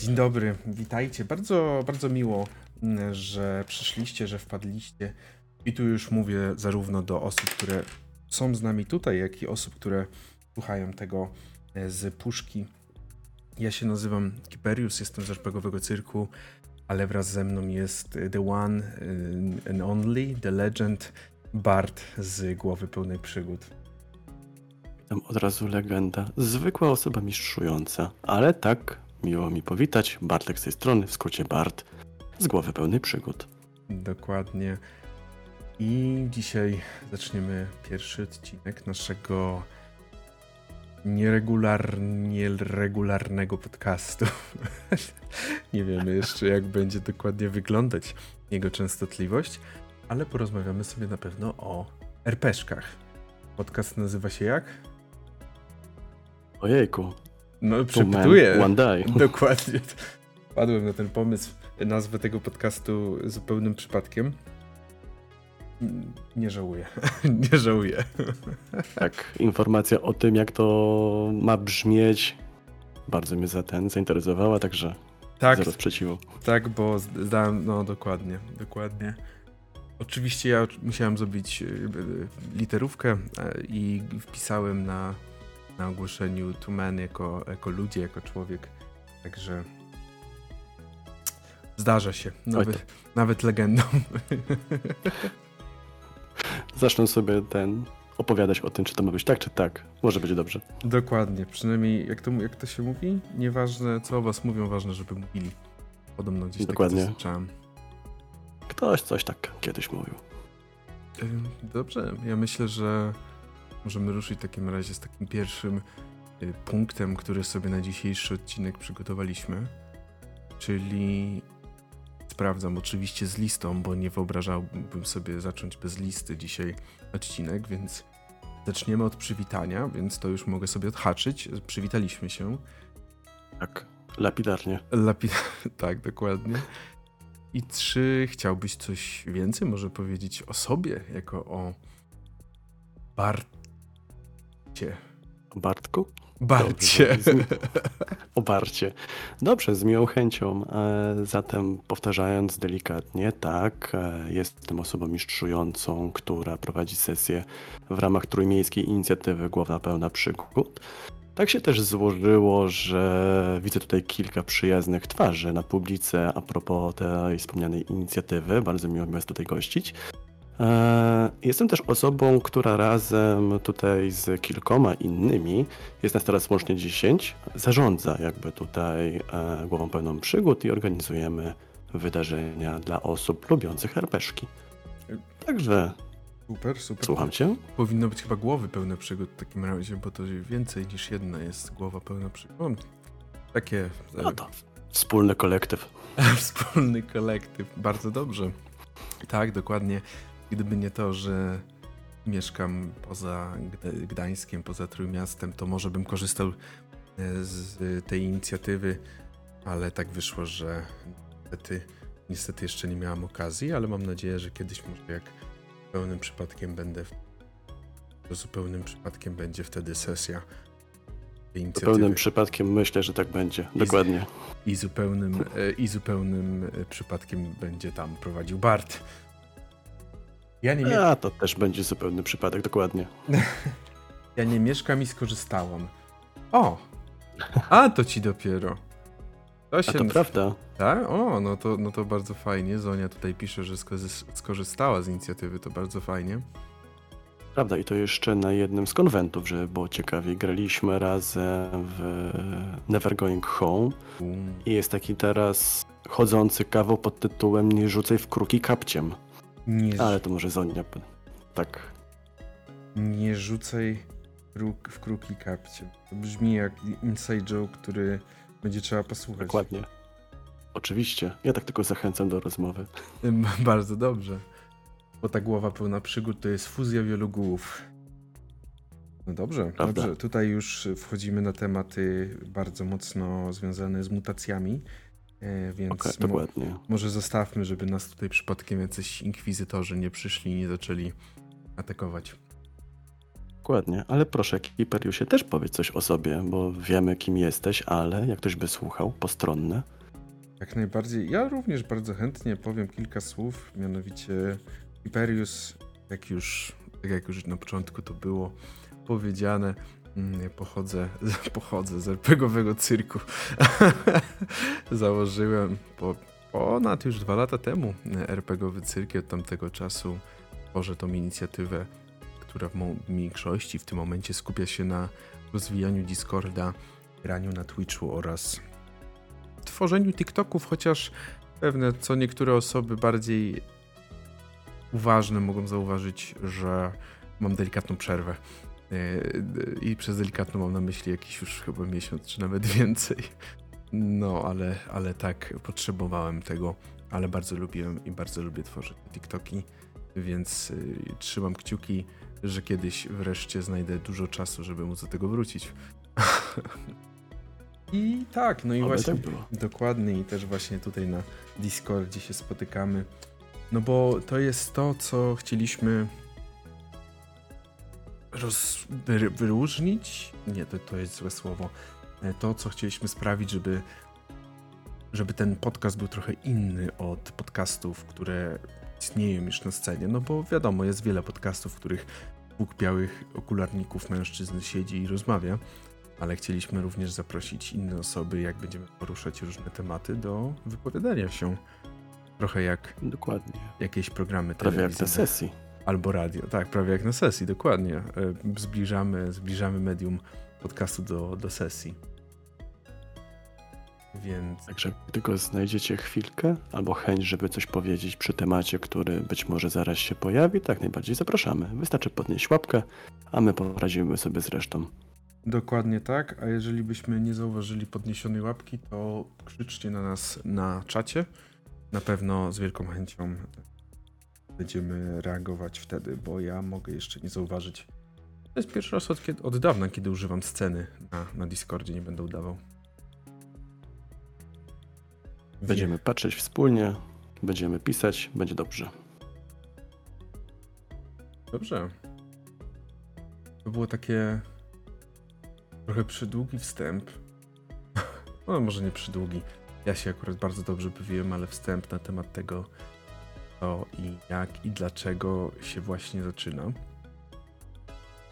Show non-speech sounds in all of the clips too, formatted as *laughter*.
Dzień dobry, witajcie. Bardzo, bardzo miło, mm, że przyszliście, że wpadliście. I tu już mówię zarówno do osób, które są z nami tutaj, jak i osób, które słuchają tego e, z puszki. Ja się nazywam Kiperius, jestem z RPGowego Cyrku, ale wraz ze mną jest The One e, and Only, The Legend, Bart z Głowy Pełnej Przygód. Tam od razu legenda. Zwykła osoba mistrzująca, ale tak, miło mi powitać. Bartek z tej strony, w skrócie Bart, z głowy pełnej przygód. Dokładnie. I dzisiaj zaczniemy pierwszy odcinek naszego nieregularnie regularnego podcastu. *laughs* Nie wiemy jeszcze, jak będzie dokładnie wyglądać jego częstotliwość, ale porozmawiamy sobie na pewno o RPszkach. Podcast nazywa się jak? Ojejku. No, przepytuję. One day. *laughs* Dokładnie. Padłem na ten pomysł. Nazwę tego podcastu zupełnym przypadkiem. Nie żałuję. *laughs* Nie żałuję. Tak, informacja o tym, jak to ma brzmieć, bardzo mnie za ten zainteresowała, także tak, zero sprzeciwu. Tak, bo zdałem, no dokładnie, dokładnie. Oczywiście ja musiałem zrobić y, literówkę e, i wpisałem na, na ogłoszeniu to man jako, jako ludzie, jako człowiek. Także zdarza się. Nawet, nawet legendą. *laughs* Zacznę sobie ten opowiadać o tym, czy to ma być tak, czy tak. Może być dobrze. Dokładnie. Przynajmniej jak to, jak to się mówi, nieważne co o was mówią, ważne, żeby mówili. Podobno gdzieś Dokładnie. tak słyszałem. Ktoś coś tak kiedyś mówił. Dobrze, ja myślę, że możemy ruszyć w takim razie z takim pierwszym y, punktem, który sobie na dzisiejszy odcinek przygotowaliśmy, czyli sprawdzam oczywiście z listą, bo nie wyobrażałbym sobie zacząć bez listy dzisiaj odcinek, więc zaczniemy od przywitania, więc to już mogę sobie odhaczyć. Przywitaliśmy się. Tak, lapidarnie. Lapid *laughs* tak, dokładnie. I czy chciałbyś coś więcej może powiedzieć o sobie, jako o Barcie? O Bartku? Barcie. o Barcie. Dobrze, z miłą chęcią. E, zatem powtarzając delikatnie, tak, e, jestem osobą mistrzującą, która prowadzi sesję w ramach trójmiejskiej inicjatywy Głowa Pełna Przygód. Tak się też złożyło, że widzę tutaj kilka przyjaznych twarzy na publice a propos tej wspomnianej inicjatywy. Bardzo miło mi Was tutaj gościć. E, jestem też osobą, która razem tutaj z kilkoma innymi, jest nas teraz łącznie 10, zarządza jakby tutaj e, głową pełną przygód i organizujemy wydarzenia dla osób lubiących herpeszki. Także Super, super. Słucham cię. Powinno być chyba głowy pełne przygód w takim razie, bo to więcej niż jedna jest głowa pełna przygód. Takie. No to wspólny kolektyw. *laughs* wspólny kolektyw, bardzo dobrze. Tak, dokładnie. Gdyby nie to, że mieszkam poza Gdańskiem, poza Trójmiastem, to może bym korzystał e, z tej inicjatywy, ale tak wyszło, że niestety, niestety jeszcze nie miałam okazji, ale mam nadzieję, że kiedyś może jak Zupełnym przypadkiem będę. Zupełnym przypadkiem będzie wtedy sesja. Zupełnym przypadkiem myślę, że tak będzie. Dokładnie. I, zupełnym, e, I zupełnym e, przypadkiem będzie tam prowadził Bart. Ja nie A, to też będzie zupełny przypadek, dokładnie. *laughs* ja nie mieszkam i skorzystałam. O! A to ci dopiero. To się... A to prawda. Tak? O, no to, no to bardzo fajnie. Zonia tutaj pisze, że skorzystała z inicjatywy, to bardzo fajnie. Prawda, i to jeszcze na jednym z konwentów, żeby było ciekawie. Graliśmy razem w Never Going Home um. i jest taki teraz chodzący kawał pod tytułem Nie rzucaj w kruki kapciem. Nie Ale to może Zonia. Tak. Nie rzucaj w kruki kapciem. To brzmi jak inside joke, który będzie trzeba posłuchać. Dokładnie. Oczywiście. Ja tak tylko zachęcam do rozmowy. *laughs* Bardzo dobrze. Bo ta głowa pełna przygód to jest fuzja wielu głów. No dobrze, Prawda. dobrze. Tutaj już wchodzimy na tematy bardzo mocno związane z mutacjami. E, więc okay, dokładnie. Mo może zostawmy, żeby nas tutaj przypadkiem jacyś inkwizytorzy nie przyszli i nie zaczęli atakować. Dokładnie, ale proszę Kiperiusie też powiedz coś o sobie, bo wiemy kim jesteś, ale jak ktoś by słuchał, postronny. Jak najbardziej. Ja również bardzo chętnie powiem kilka słów, mianowicie Hyperius, jak już, tak jak już na początku to było powiedziane, mm, pochodzę, *laughs* pochodzę z RPGowego cyrku. *laughs* Założyłem po ponad już dwa lata temu RPGowy cyrk od tamtego czasu tworzę tą inicjatywę, która w większości w tym momencie skupia się na rozwijaniu Discorda, graniu na Twitchu oraz tworzeniu TikToków, chociaż pewne co niektóre osoby bardziej uważne mogą zauważyć, że mam delikatną przerwę. E, I przez delikatną mam na myśli jakiś już chyba miesiąc, czy nawet *laughs* więcej. No, ale, ale tak, potrzebowałem tego, ale bardzo lubiłem i bardzo lubię tworzyć TikToki, więc y, trzymam kciuki, że kiedyś wreszcie znajdę dużo czasu, żeby móc do tego wrócić. *laughs* I tak, no i Oby właśnie. tak. Dokładnie i też właśnie tutaj na Discordzie się spotykamy. No bo to jest to, co chcieliśmy roz, wy- wyróżnić. Nie, to, to jest złe słowo. E, To, co chcieliśmy sprawić, żeby, żeby ten podcast był trochę inny od podcastów, które istnieją już na scenie. No bo wiadomo, jest wiele podcastów, w których dwóch białych okularników mężczyzn siedzi i rozmawia ale chcieliśmy również zaprosić inne osoby, jak będziemy poruszać różne tematy, do wypowiadania się. Trochę jak Dokładnie. jakieś programy Prawie jak na telewizyjne sesji. Albo radio. Tak, prawie jak na sesji, dokładnie. E, Zbliżamy, zbliżamy medium podcastu do, do sesji. Więc Także tylko znajdziecie chwilkę albo chęć, żeby coś powiedzieć przy temacie, który być może zaraz się pojawi, tak najbardziej zapraszamy. Wystarczy podnieść łapkę, a my poradzimy sobie z resztą. Dokładnie tak, a jeżeli byśmy nie zauważyli podniesionej łapki, to krzyczcie na nas na czacie. Na pewno z wielką chęcią będziemy reagować wtedy, bo ja mogę jeszcze nie zauważyć. To jest pierwszy raz od, kiedy, od dawna, kiedy używam sceny na, na Discordzie, nie będę udawał. Będziemy patrzeć wspólnie, będziemy pisać, będzie dobrze. Dobrze. To było takie trochę przydługi wstęp. *laughs* No, może nie przydługi. Ja się akurat bardzo dobrze bawiłem, ale wstęp na temat tego, co i jak i dlaczego się właśnie zaczyna.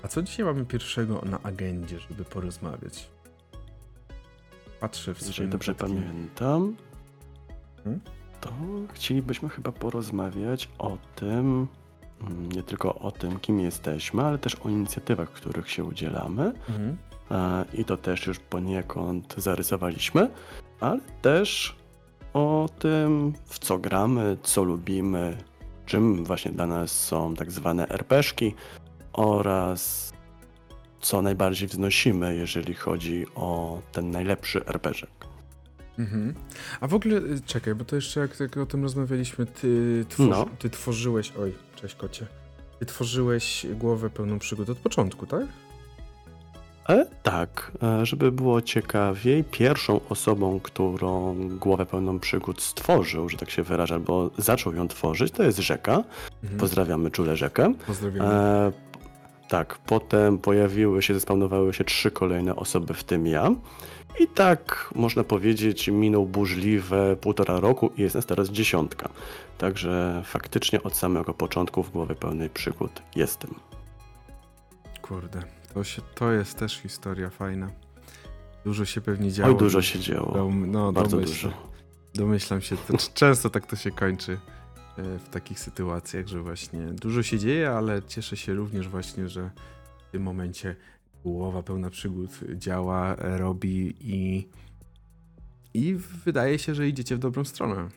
A co dzisiaj mamy pierwszego na agendzie, żeby porozmawiać? Patrzę w Jeżeli dobrze pamiętam, Hmm? to chcielibyśmy chyba porozmawiać o tym, mm, nie tylko o tym, kim jesteśmy, ale też o inicjatywach, których się udzielamy. Mhm. E, I to też już poniekąd zarysowaliśmy, ale też o tym, w co gramy, co lubimy, czym właśnie dla nas są tak zwane RPszki oraz co najbardziej wznosimy, jeżeli chodzi o ten najlepszy RPżek. Mhm. A w ogóle, y, czekaj, bo to jeszcze jak, jak o tym rozmawialiśmy, ty, tworzy, No. ty tworzyłeś, oj, cześć kocie, ty tworzyłeś głowę pełną przygód od początku, tak? E, tak, e, żeby było ciekawiej, pierwszą osobą, którą głowę pełną przygód stworzył, że tak się wyrażę, albo zaczął ją tworzyć, to jest Rzeka. Mhm. Pozdrawiamy czule Rzekę. Pozdrawiamy. E, tak, potem pojawiły się, zespawnowały się trzy kolejne osoby, w tym ja. I tak, można powiedzieć, minął burzliwe półtora roku i jest nas teraz dziesiątka. Także faktycznie od samego początku w głowie pełnej przygód jestem. Kurde, to, się, to jest też historia fajna. Dużo się pewnie działo. Oj, dużo się działo. Dom, no, Bardzo domyślam, dużo. Domyślam się, to, *laughs* często tak to się kończy e, w takich sytuacjach, że właśnie dużo się dzieje, ale cieszę się również właśnie, że w tym momencie głowa pełna przygód działa, robi i, i wydaje się, że idziecie w dobrą stronę.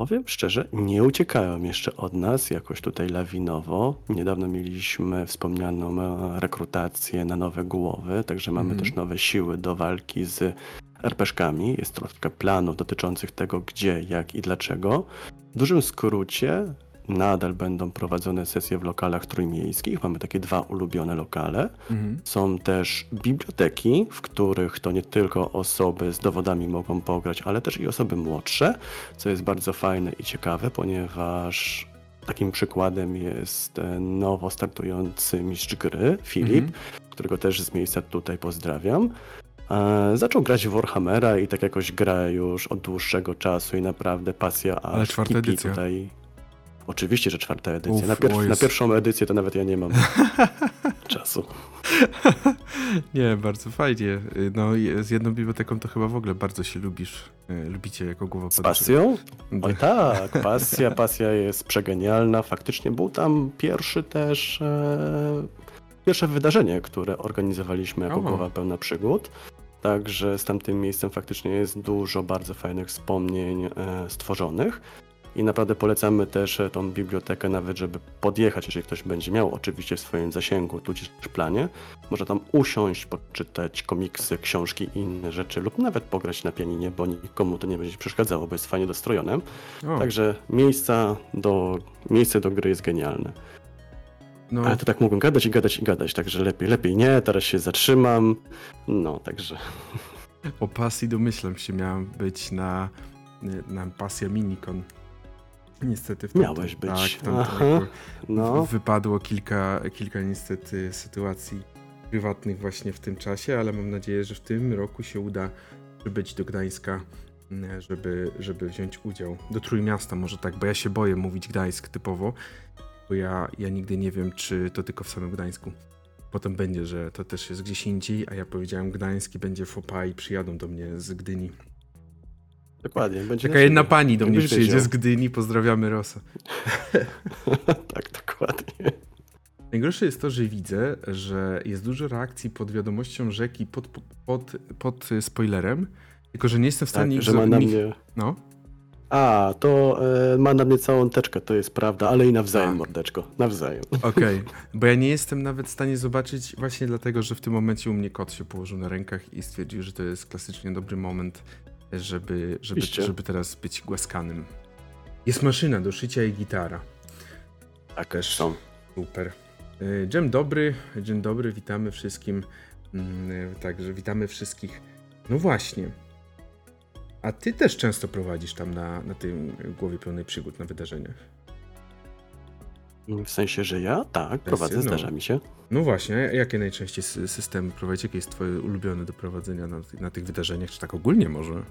Powiem szczerze, nie uciekają jeszcze od nas jakoś tutaj lawinowo. Niedawno mieliśmy wspomnianą e, rekrutację na nowe głowy, także mamy Mhm. też nowe siły do walki z RPszkami. Jest troszkę planów dotyczących tego, gdzie, jak i dlaczego. W dużym skrócie nadal będą prowadzone sesje w lokalach trójmiejskich. Mamy takie dwa ulubione lokale. Mhm. Są też biblioteki, w których to nie tylko osoby z dowodami mogą pograć, ale też i osoby młodsze, co jest bardzo fajne i ciekawe, ponieważ Takim przykładem jest e, nowo startujący mistrz gry, Filip, Mhm. którego też z miejsca tutaj pozdrawiam. E, Zaczął grać w Warhammera i tak jakoś gra już od dłuższego czasu i naprawdę pasja aż Ale czwarta kipi edycja. tutaj. Oczywiście, że czwarta edycja. Uf, na, pier- na pierwszą edycję to nawet ja nie mam *laughs* czasu. *laughs* Nie, bardzo fajnie. Y, No z jedną biblioteką to chyba w ogóle bardzo się lubisz. y, Lubicie jako głowa Z pasją? *laughs* Oj tak, pasja, pasja jest przegenialna. Faktycznie był tam pierwszy też, e, pierwsze wydarzenie, które organizowaliśmy jako O. Głowa Pełna Przygód. Także z tamtym miejscem faktycznie jest dużo bardzo fajnych wspomnień e, stworzonych. I naprawdę polecamy też e, tą bibliotekę, nawet żeby podjechać, jeżeli ktoś będzie miał oczywiście w swoim zasięgu, tudzież planie. Można tam usiąść, poczytać komiksy, książki i inne rzeczy, lub nawet pograć na pianinie, bo nikomu to nie będzie przeszkadzało, bo jest fajnie dostrojone. O, Także miejsca do, miejsce do gry jest genialne. no, Ale to tak mogłem gadać i gadać i gadać, także lepiej, lepiej nie, teraz się zatrzymam. No, także o pasji domyślam się, miałem być na, na pasja minikon. Niestety w tamtym, Miałeś być. Tak, w tamtym Aha. roku no, wypadło kilka, kilka niestety sytuacji prywatnych właśnie w tym czasie, ale mam nadzieję, że w tym roku się uda przybyć do Gdańska, m, żeby, żeby wziąć udział. Do Trójmiasta może tak, bo ja się boję mówić Gdańsk typowo, bo ja, ja nigdy nie wiem, czy to tylko w samym Gdańsku. Potem będzie, że to też jest gdzieś indziej, a ja powiedziałem Gdański będzie fopa i przyjadą do mnie z Gdyni. Dokładnie. Będzie Taka na jedna pani do mnie przyjedzie z Gdyni, pozdrawiamy Rosa. *laughs* tak, dokładnie. Najgorsze jest to, że widzę, że jest dużo reakcji pod wiadomością rzeki, pod, pod, pod y, spoilerem, tylko że nie jestem w Tak, stanie ich że ma na mnie... No, A, to e, ma na mnie całą teczkę, to jest prawda, ale i nawzajem, Tak. mordeczko, nawzajem. *laughs* okej. Bo ja nie jestem nawet w stanie zobaczyć, właśnie dlatego, że w tym momencie u mnie kot się położył na rękach i stwierdził, że to jest klasycznie dobry moment, żeby, żeby, żeby teraz być głaskanym. Jest maszyna do szycia i gitara. Tak, Też. są. Super. Y, Dzień dobry, dzień dobry, witamy wszystkim. Mm, Także witamy wszystkich. No właśnie. A ty też często prowadzisz tam na, na tym głowie pełnej przygód na wydarzeniach. W sensie, że ja? Tak, prowadzę, no. zdarza mi się. No właśnie, jakie najczęściej sy- systemy prowadzicie? Jakie jest twoje ulubione do prowadzenia na, na tych wydarzeniach, czy tak ogólnie może?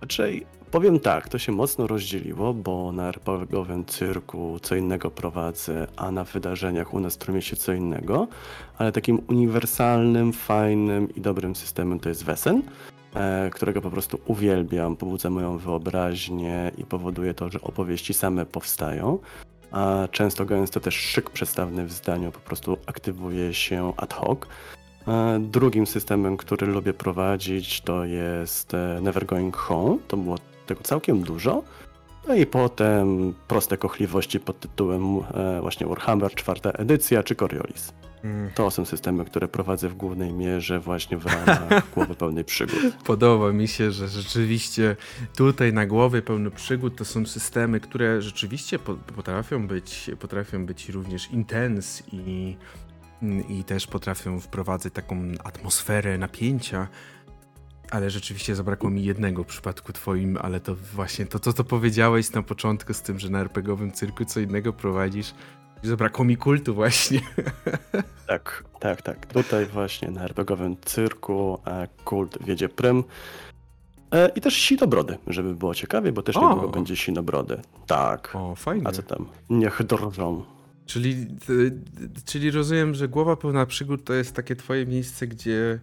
Raczej powiem tak, to się mocno rozdzieliło, bo na RPGowym cyrku co innego prowadzę, a na wydarzeniach u nas w Trójmieście co innego, ale takim uniwersalnym, fajnym i dobrym systemem to jest Wesen, e, którego po prostu uwielbiam, pobudza moją wyobraźnię i powoduje to, że opowieści same powstają. A często gęsto też szyk przedstawny w zdaniu po prostu aktywuje się ad hoc. Drugim systemem, który lubię prowadzić, to jest e, Never Going Home. To było tego całkiem dużo. No i potem proste kochliwości pod tytułem e, właśnie Warhammer, czwarta edycja czy Coriolis. Mm, To są systemy, które prowadzę w głównej mierze właśnie w ramach *laughs* głowy pełnej przygód. Podoba mi się, że rzeczywiście tutaj na głowie pełno przygód to są systemy, które rzeczywiście po- potrafią być, potrafią być również intens i, i też potrafią wprowadzać taką atmosferę napięcia. Ale rzeczywiście zabrakło mi jednego w przypadku twoim, ale to właśnie to, co to powiedziałeś na początku z tym, że na RPGowym cyrku co innego prowadzisz. Zabrakło mi kultu właśnie. *laughs* Tak, tak, tak. Tutaj właśnie na RPGowym cyrku e, kult wiedzie prym. E, I też sinobrody, żeby było ciekawie, bo też O! niedługo będzie sinobrody. Tak. O, fajnie. A co tam? Niech drżą. Czyli, czyli rozumiem, że głowa pełna przygód to jest takie twoje miejsce, gdzie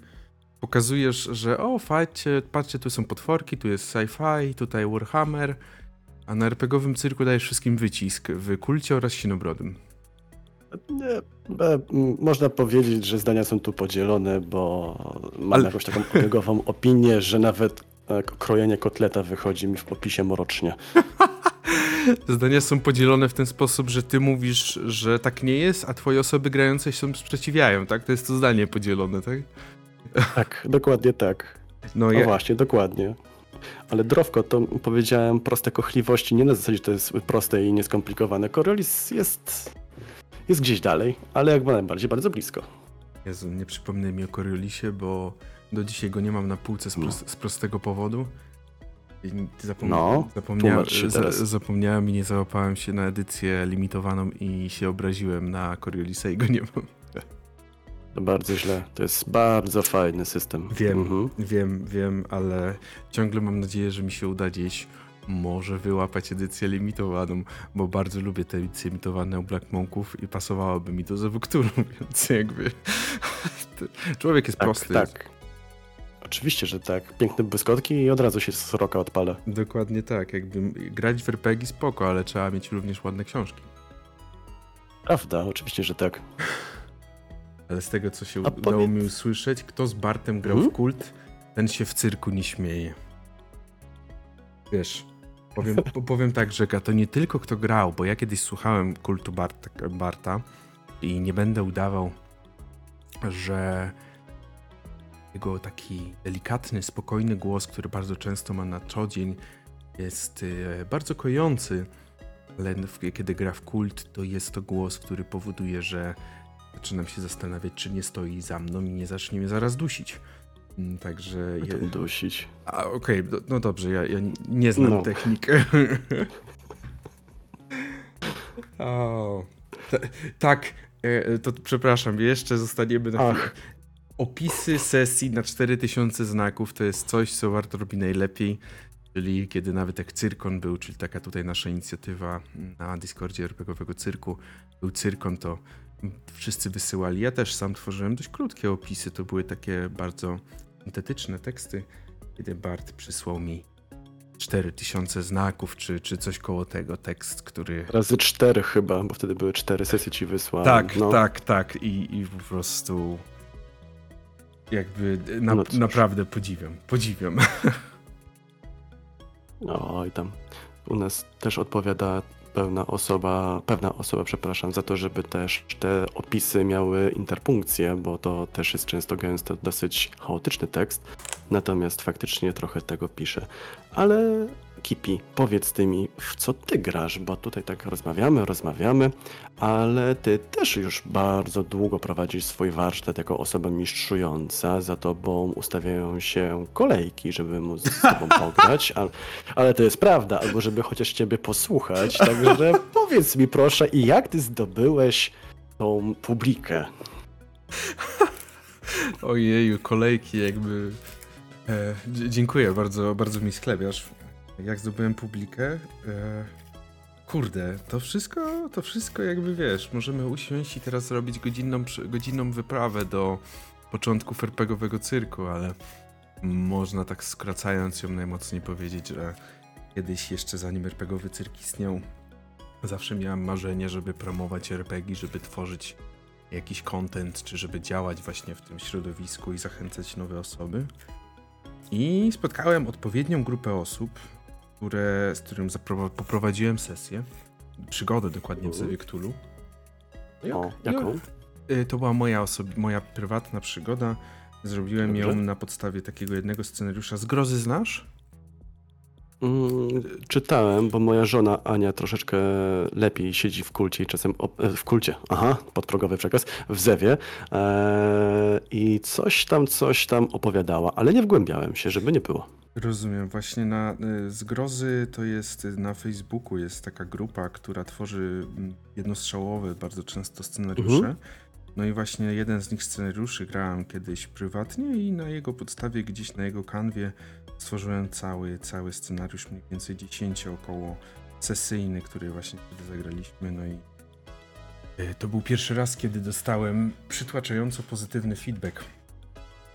pokazujesz, że o, fajcie, patrzcie, tu są potworki, tu jest sci-fi, tutaj Warhammer, a na RPGowym cyrku dajesz wszystkim wycisk w kulcie oraz sinobrodym. E, można powiedzieć, że zdania są tu podzielone, bo mam Ale- jakąś taką kolegową *laughs* opinię, że nawet e, krojenie kotleta wychodzi mi w opisie morocznie. *laughs* Zdania są podzielone w ten sposób, że ty mówisz, że tak nie jest, a twoje osoby grające się sprzeciwiają, tak? To jest to zdanie podzielone, tak? *laughs* Tak, dokładnie tak. No No ja, właśnie, dokładnie. Ale drowko, to powiedziałem proste kochliwości, nie na zasadzie, że to jest proste i nieskomplikowane. Coriolis jest, jest gdzieś dalej, ale jak najbardziej bardzo blisko. Jezu, nie przypomnę mi o Coriolisie, bo do dzisiaj go nie mam na półce z, No. pros- z prostego powodu. Zapomnia No, zapomnia za zapomniałem i nie załapałem się na edycję limitowaną i się obraziłem na Coriolis'a i go nie mam. To bardzo źle. To jest bardzo fajny system. Wiem. Mhm. Wiem, wiem, ale ciągle mam nadzieję, że mi się uda gdzieś może wyłapać edycję limitowaną, bo bardzo lubię te edycje limitowane u Black Monków i pasowałoby mi to ze Wukturą, *laughs* więc jakby *laughs* człowiek jest Tak, prosty. tak. Oczywiście, że tak. Piękne błyskotki i od razu się sroka odpala. Dokładnie tak, jakby grać w RPG spoko, ale trzeba mieć również ładne książki. Prawda, oczywiście, że tak. Ale z tego, co się A udało powiedz- mi usłyszeć, kto z Bartem grał Mhm. w kult, ten się w cyrku nie śmieje. Wiesz, powiem, po- powiem tak, że to nie tylko kto grał, bo ja kiedyś słuchałem kultu Bart, Barta i nie będę udawał, że jego taki delikatny, spokojny głos, który bardzo często ma na co dzień, jest e, bardzo kojący, ale kiedy gra w kult, to jest to głos, który powoduje, że zaczynam się zastanawiać, czy nie stoi za mną i nie zacznie mnie zaraz dusić. Mm, Także. Je... dusić. A, Okej, do- no dobrze, ja, ja nie znam No. technikę. *laughs* o, ta, tak, e, to przepraszam, jeszcze zostaniemy na chwilę. Opisy sesji na 4000 znaków to jest coś, co warto robi najlepiej. Czyli kiedy nawet jak Cyrkon był, czyli taka tutaj nasza inicjatywa na Discordzie RPGowego Cyrku, był Cyrkon, to wszyscy wysyłali. Ja też sam tworzyłem dość krótkie opisy, to były takie bardzo syntetyczne teksty, kiedy Bart przysłał mi 4000 znaków, czy, czy coś koło tego, tekst, który... Razy cztery chyba, bo wtedy były cztery sesje ci wysłałem. Tak, no. tak, tak. I, I po prostu jakby na, No naprawdę podziwiam, podziwiam. *laughs* Oj tam. U nas też odpowiada pewna osoba, pewna osoba, przepraszam, za to, żeby też te opisy miały interpunkcję, bo to też jest często gęsto dosyć chaotyczny tekst. Natomiast faktycznie trochę tego piszę. Ale Kipi, powiedz ty mi, w co ty grasz, bo tutaj tak rozmawiamy, rozmawiamy, ale ty też już bardzo długo prowadzisz swój warsztat jako osoba mistrzująca, za tobą ustawiają się kolejki, żeby móc z tobą *laughs* pograć, ale, ale to jest prawda, albo żeby chociaż ciebie posłuchać, także *laughs* powiedz mi proszę, i jak ty zdobyłeś tą publikę? Ojeju, kolejki jakby... E, dziękuję, bardzo, bardzo mi sklepiasz. Jak zdobyłem publikę... E, kurde, to wszystko, to wszystko jakby wiesz, możemy usiąść i teraz robić godzinną, godzinną wyprawę do początków RPGowego cyrku, ale można tak skracając ją najmocniej powiedzieć, że kiedyś jeszcze zanim RPGowy cyrk istniał, zawsze miałem marzenie, żeby promować RPG, żeby tworzyć jakiś content, czy żeby działać właśnie w tym środowisku i zachęcać nowe osoby. I spotkałem odpowiednią grupę osób, które, z którym poprowadziłem sesję, przygodę dokładnie w Mhm. Zewie Cthulhu. O, jaką? Y, To była moja, osobi- moja prywatna przygoda. Zrobiłem ją Dobrze. na podstawie takiego jednego scenariusza. Zgrozy znasz? Mm, czytałem, bo moja żona Ania troszeczkę lepiej siedzi w kulcie i czasem op- e, w kulcie, aha, podprogowy przekaz, w zewie e, i coś tam, coś tam opowiadała, ale nie wgłębiałem się, żeby nie było. Rozumiem. Właśnie na y, Zgrozy to jest y, na Facebooku jest taka grupa, która tworzy mm, jednostrzałowe bardzo często scenariusze. Mhm. No i właśnie jeden z nich scenariuszy grałem kiedyś prywatnie i na jego podstawie gdzieś na jego kanwie stworzyłem cały, cały scenariusz, mniej więcej 10 około sesyjny, który właśnie wtedy zagraliśmy. No i y, to był pierwszy raz, kiedy dostałem przytłaczająco pozytywny feedback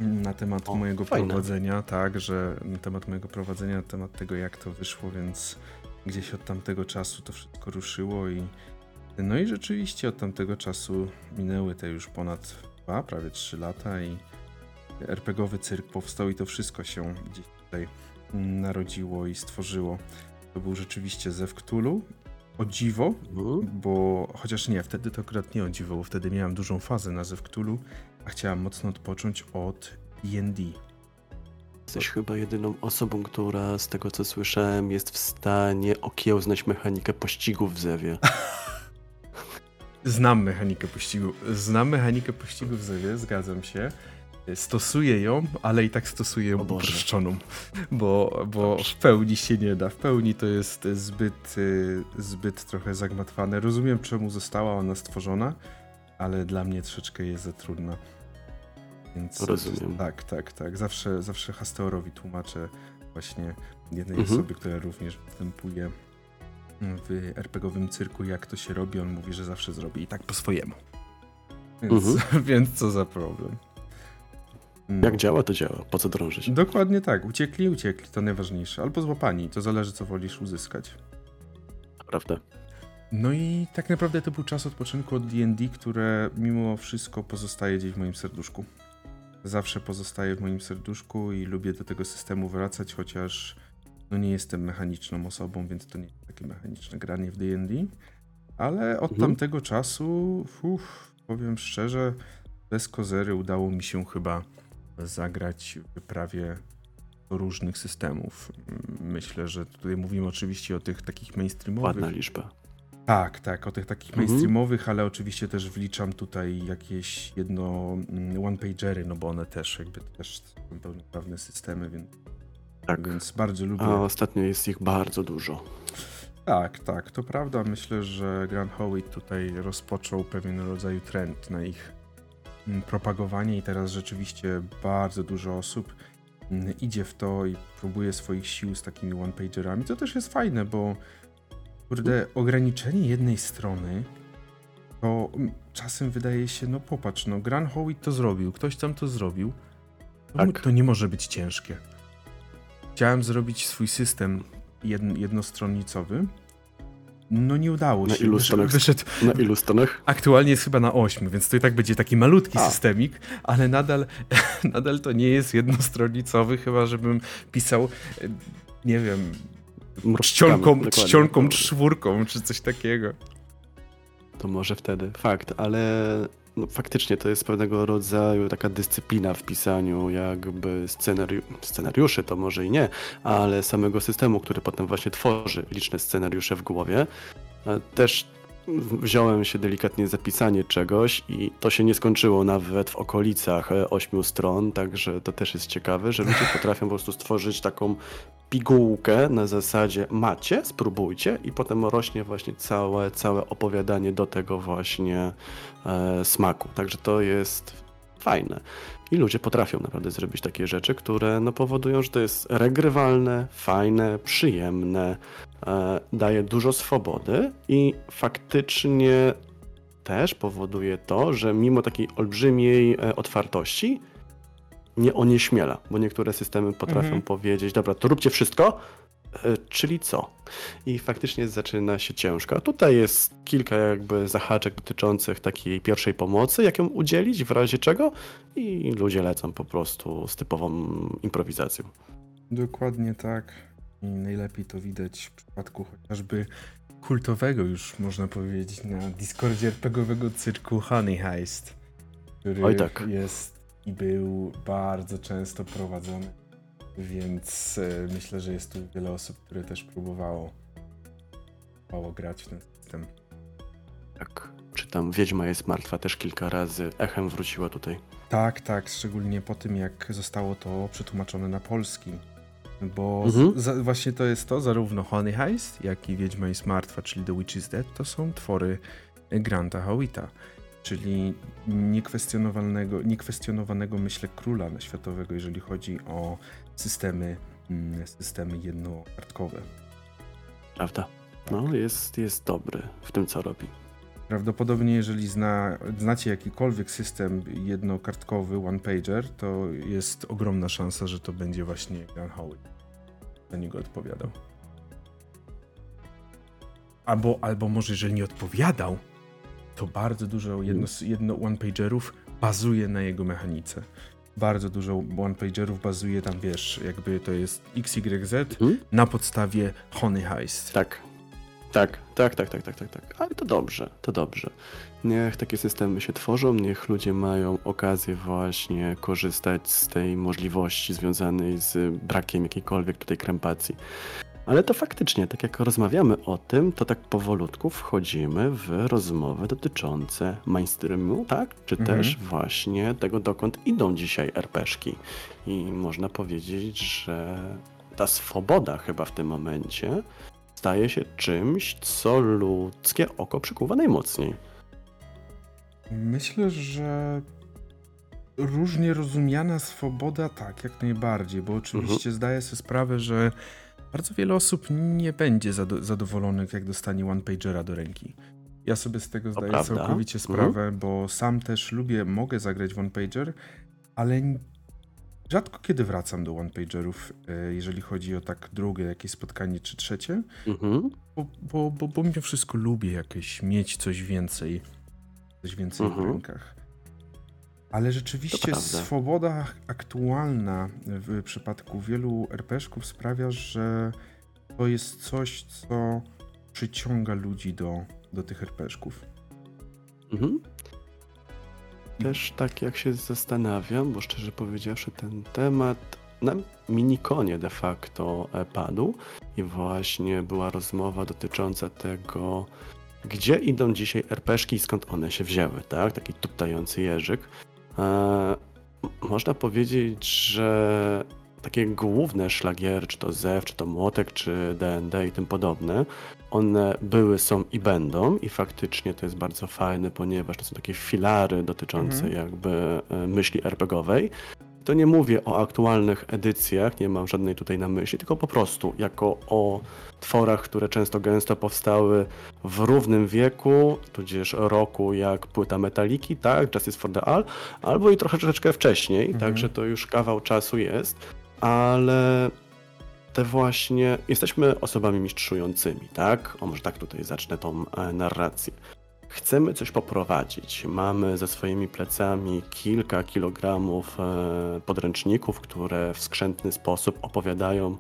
na temat O, mojego fajne. prowadzenia, tak, że na temat mojego prowadzenia, na temat tego, jak to wyszło, więc gdzieś od tamtego czasu to wszystko ruszyło i no i rzeczywiście od tamtego czasu minęły te już ponad dwa, prawie trzy lata i RPGowy cyrk powstał i to wszystko się gdzieś tutaj narodziło i stworzyło. To był rzeczywiście Zew Cthulhu. O dziwo, Mhm. bo chociaż nie, wtedy to akurat nie o dziwo, bo wtedy miałem dużą fazę na Zew Cthulhu, a chciałem mocno odpocząć od D&D. Jesteś chyba jedyną osobą, która z tego co słyszałem jest w stanie okiełznać mechanikę pościgów w zewie. *laughs* Znam mechanikę pościgu. Znam mechanikę pościgu w Zewie, zgadzam się. Stosuję ją, ale i tak stosuję ją uproszczoną, bo, bo w pełni się nie da. W pełni to jest zbyt, y, zbyt trochę zagmatwane. Rozumiem, czemu została ona stworzona, ale dla mnie troszeczkę jest za trudna. Więc Rozumiem. Tak, tak, tak. Zawsze, zawsze Hasteorowi tłumaczę właśnie jednej mhm. osobie, która również występuje w RPGowym cyrku, jak to się robi. On mówi, że zawsze zrobi i tak po swojemu. Więc, mhm. *laughs* więc co za problem. No. Jak działa, to działa. Po co drążyć? Dokładnie tak. Uciekli, uciekli. To najważniejsze. Albo złapani. To zależy, co wolisz uzyskać. Prawda. No i tak naprawdę to był czas odpoczynku od D&D, które mimo wszystko pozostaje gdzieś w moim serduszku. Zawsze pozostaje w moim serduszku i lubię do tego systemu wracać, chociaż no nie jestem mechaniczną osobą, więc to nie jest takie mechaniczne granie w D&D. Ale od mhm. tamtego czasu, uf, powiem szczerze, bez kozery udało mi się chyba zagrać w prawie różnych systemów. Myślę, że tutaj mówimy oczywiście o tych takich mainstreamowych. Ładna liczba. Tak, tak, o tych takich mhm. mainstreamowych, ale oczywiście też wliczam tutaj jakieś jedno mm, one-pagery, no bo one też jakby też są pełnoprawne systemy, więc, tak. więc bardzo lubię. A ostatnio jest ich bardzo dużo. Tak, tak, to prawda. Myślę, że Grant Howitt tutaj rozpoczął pewien rodzaj trend na ich propagowanie i teraz rzeczywiście bardzo dużo osób mm, idzie w to i próbuje swoich sił z takimi one-pagerami, co też jest fajne, bo kurde, ograniczenie jednej strony to mm, czasem wydaje się, no popatrz, no Grant Howitt to zrobił, ktoś tam to zrobił, to, tak. to nie może być ciężkie. Chciałem zrobić swój system jednostronnicowy. No nie udało na się. Ilu stronach, wyszedł, na ilu stronach? Aktualnie jest chyba na 8, więc to i tak będzie taki malutki A. systemik, ale nadal, *laughs* nadal to nie jest jednostronicowy, chyba żebym pisał, e, nie wiem, czcionką, czcionką czwórką, czy coś takiego. To może wtedy, fakt, ale no, faktycznie to jest pewnego rodzaju taka dyscyplina w pisaniu jakby scenariu scenariuszy, to może i nie, ale samego systemu, który potem właśnie tworzy liczne scenariusze w głowie. E, też wziąłem się delikatnie zapisanie czegoś i to się nie skończyło nawet w okolicach e, ośmiu stron, także to też jest ciekawe, że ludzie potrafią po prostu stworzyć taką pigułkę na zasadzie macie, spróbujcie i potem rośnie właśnie całe, całe opowiadanie do tego właśnie e, smaku. Także to jest fajne. I ludzie potrafią naprawdę zrobić takie rzeczy, które no, powodują, że to jest regrywalne, fajne, przyjemne, e, daje dużo swobody i faktycznie też powoduje to, że mimo takiej olbrzymiej e, otwartości, nie onieśmiela, bo niektóre systemy potrafią mhm. powiedzieć, dobra, to róbcie wszystko, czyli co? I faktycznie zaczyna się ciężko. Tutaj jest kilka jakby zahaczek dotyczących takiej pierwszej pomocy, jak ją udzielić, w razie czego i ludzie lecą po prostu z typową improwizacją. Dokładnie tak. I najlepiej to widać w przypadku chociażby kultowego już można powiedzieć na Discordzie RPGowego cyrku Honey Heist, który tak. jest i był bardzo często prowadzony, więc e, myślę, że jest tu wiele osób, które też próbowało, próbowało grać w ten system. Tak, czy tam Wiedźma jest martwa też kilka razy, echem wróciła tutaj. Tak, tak, szczególnie po tym jak zostało to przetłumaczone na polski. Bo mhm. za, właśnie to jest to, zarówno Honey Heist, jak i Wiedźma jest martwa, czyli The Witch is Dead, to są twory Granta Howita czyli niekwestionowanego, niekwestionowanego myślę króla światowego, jeżeli chodzi o systemy, mm, systemy jednokartkowe. Prawda. No, jest, jest dobry w tym, co robi. Prawdopodobnie, jeżeli zna, znacie jakikolwiek system jednokartkowy, one-pager, to jest ogromna szansa, że to będzie właśnie Gun Howitt. Za niego odpowiadał. Albo, albo może, jeżeli nie odpowiadał, to bardzo dużo jedno, jedno one-pagerów bazuje na jego mechanice. Bardzo dużo one-pagerów bazuje tam, wiesz, jakby to jest XYZ hmm? na podstawie Honey Heist. Tak. Tak, tak, tak, tak, tak, tak, tak. Ale to dobrze, to dobrze. Niech takie systemy się tworzą, niech ludzie mają okazję właśnie korzystać z tej możliwości związanej z brakiem jakiejkolwiek tutaj krępacji. Ale to faktycznie, tak jak rozmawiamy o tym, to tak powolutku wchodzimy w rozmowy dotyczące mainstreamu, tak? Czy Mhm. też właśnie tego, dokąd idą dzisiaj RPszki. I można powiedzieć, że ta swoboda chyba w tym momencie staje się czymś, co ludzkie oko przykuwa najmocniej. Myślę, że różnie rozumiana swoboda, tak, jak najbardziej, bo oczywiście zdaję sobie sprawę, że bardzo wiele osób nie będzie zado- zadowolonych, jak dostanie one-pagera do ręki. Ja sobie z tego zdaję całkowicie Mhm. sprawę, bo sam też lubię, mogę zagrać w one-pager, ale n- rzadko kiedy wracam do one-pagerów, e, jeżeli chodzi o tak drugie jakieś spotkanie czy trzecie, Mhm. bo, bo, bo, bo mimo wszystko lubię jakieś mieć coś więcej, coś więcej w Mhm. rękach. Ale rzeczywiście swoboda aktualna w przypadku wielu RPszków sprawia, że to jest coś, co przyciąga ludzi do, do tych RPszków. Mhm. Też tak jak się zastanawiam, bo szczerze powiedziawszy ten temat na minikonie de facto e, padł i właśnie była rozmowa dotycząca tego, gdzie idą dzisiaj RPszki i skąd one się wzięły, tak? Taki tuptający jeżyk. E, można powiedzieć, że takie główne szlagiery, czy to ZEW, czy to Młotek, czy D&D i tym podobne, one były, są i będą i faktycznie to jest bardzo fajne, ponieważ to są takie filary dotyczące Mhm. jakby e, myśli RPGowej. To nie mówię o aktualnych edycjach, nie mam żadnej tutaj na myśli, tylko po prostu jako o tworach, które często gęsto powstały w równym wieku, tudzież roku jak płyta Metaliki, tak, Justice for the All, albo i trochę troszeczkę wcześniej, Mhm. także to już kawał czasu jest, ale te właśnie, jesteśmy osobami mistrzującymi, tak? O, może tak tutaj zacznę tą e, narrację. Chcemy coś poprowadzić. Mamy za swoimi plecami kilka kilogramów e, podręczników, które w skrzętny sposób opowiadają,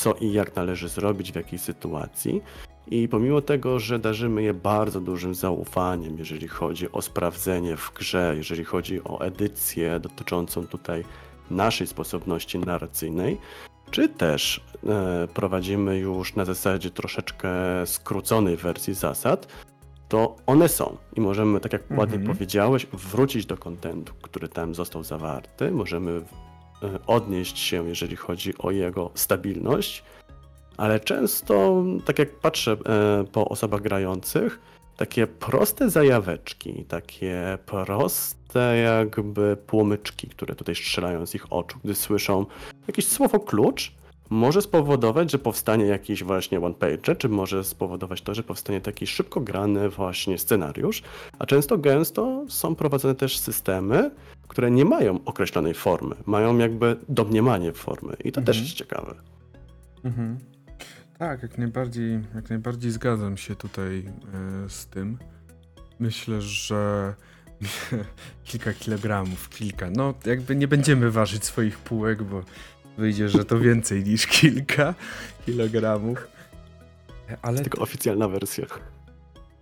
co i jak należy zrobić w jakiej sytuacji. I pomimo tego, że darzymy je bardzo dużym zaufaniem, jeżeli chodzi o sprawdzenie w grze, jeżeli chodzi o edycję dotyczącą tutaj naszej sposobności narracyjnej, czy też e, prowadzimy już na zasadzie troszeczkę skróconej wersji zasad, to one są i możemy, tak jak ładnie Mhm. powiedziałeś, wrócić do kontentu, który tam został zawarty. Możemy odnieść się, jeżeli chodzi o jego stabilność, ale często, tak jak patrzę e, po osobach grających, takie proste zajaweczki, takie proste jakby płomyczki, które tutaj strzelają z ich oczu, gdy słyszą jakieś słowo klucz, może spowodować, że powstanie jakiś właśnie one page, czy może spowodować to, że powstanie taki szybko grany właśnie scenariusz, a często gęsto są prowadzone też systemy, które nie mają określonej formy, mają jakby domniemanie formy i to też Mhm. jest ciekawe. Mhm. Tak, jak najbardziej, jak najbardziej zgadzam się tutaj e, z tym. Myślę, że *laughs* kilka kilogramów, kilka. No, jakby nie będziemy ważyć swoich półek, bo wyjdzie, że to więcej niż kilka kilogramów. Ale Tylko oficjalna wersja.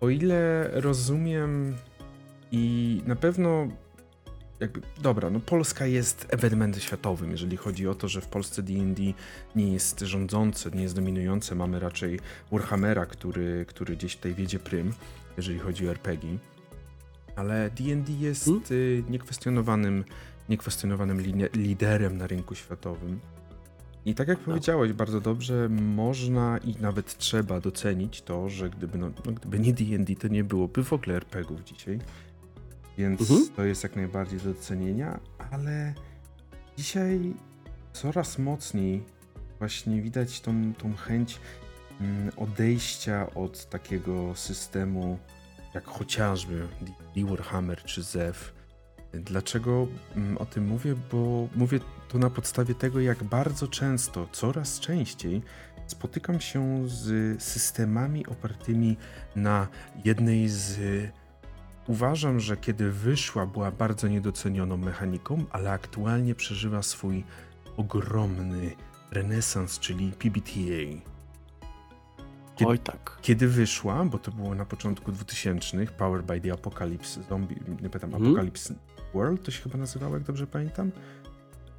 o ile rozumiem i na pewno jakby, dobra, no Polska jest ewenementem światowym, jeżeli chodzi o to, że w Polsce D&D nie jest rządzące, nie jest dominujące, mamy raczej Warhammera, który, który gdzieś tutaj wiedzie prym, jeżeli chodzi o RPG. Ale D&D jest Hmm? y, niekwestionowanym, niekwestionowanym line- liderem na rynku światowym. I tak jak powiedziałeś bardzo dobrze, można i nawet trzeba docenić to, że gdyby, no, no, gdyby nie D&D, to nie byłoby w ogóle RPGów dzisiaj. Więc Mhm. to jest jak najbardziej do docenienia, ale dzisiaj coraz mocniej właśnie widać tą, tą chęć mm, odejścia od takiego systemu, jak chociażby D&D Warhammer czy ZEW. Dlaczego mm, o tym mówię? Bo mówię to na podstawie tego, jak bardzo często, coraz częściej spotykam się z systemami opartymi na jednej z. Uważam, że kiedy wyszła, była bardzo niedocenioną mechaniką, ale aktualnie przeżywa swój ogromny renesans, czyli PBTA. Kiedy- Oj tak. Kiedy wyszła, bo to było na początku 2000, Powered by the Apocalypse Zombie, nie pamiętam, Mhm. Apocalypse World to się chyba nazywało, jak dobrze pamiętam.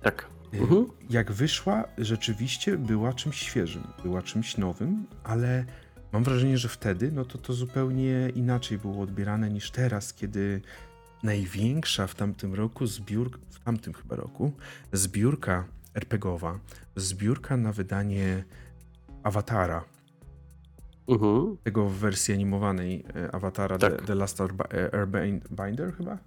Tak. Mhm. Jak wyszła, rzeczywiście była czymś świeżym, była czymś nowym, ale mam wrażenie, że wtedy no to to zupełnie inaczej było odbierane niż teraz, kiedy największa w tamtym roku zbiórka, w tamtym chyba roku, zbiórka RPGowa, zbiórka na wydanie Awatara, Mhm. tego w wersji animowanej e, Awatara Tak. The, The Last Airb- Airbinder chyba?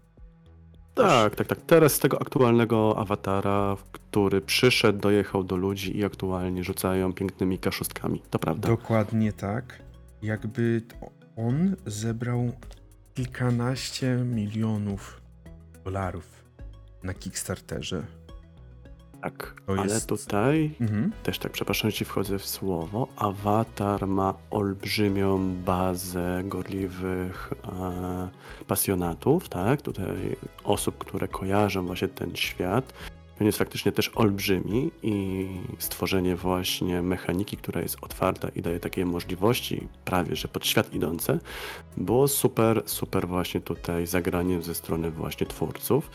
Tak, tak, tak. Teraz z tego aktualnego awatara, który przyszedł, dojechał do ludzi i aktualnie rzucają pięknymi kaszustkami. To prawda. Dokładnie tak. Jakby on zebrał kilkanaście milionów dolarów na Kickstarterze. Tak, To ale jest- tutaj Mhm. też tak, przepraszam, że ci wchodzę w słowo. Awatar ma olbrzymią bazę gorliwych e, pasjonatów, tak? Tutaj osób, które kojarzą właśnie ten świat. On jest faktycznie też olbrzymi i stworzenie właśnie mechaniki, która jest otwarta i daje takie możliwości prawie, że pod świat idące, było super, super właśnie tutaj zagraniem ze strony właśnie twórców.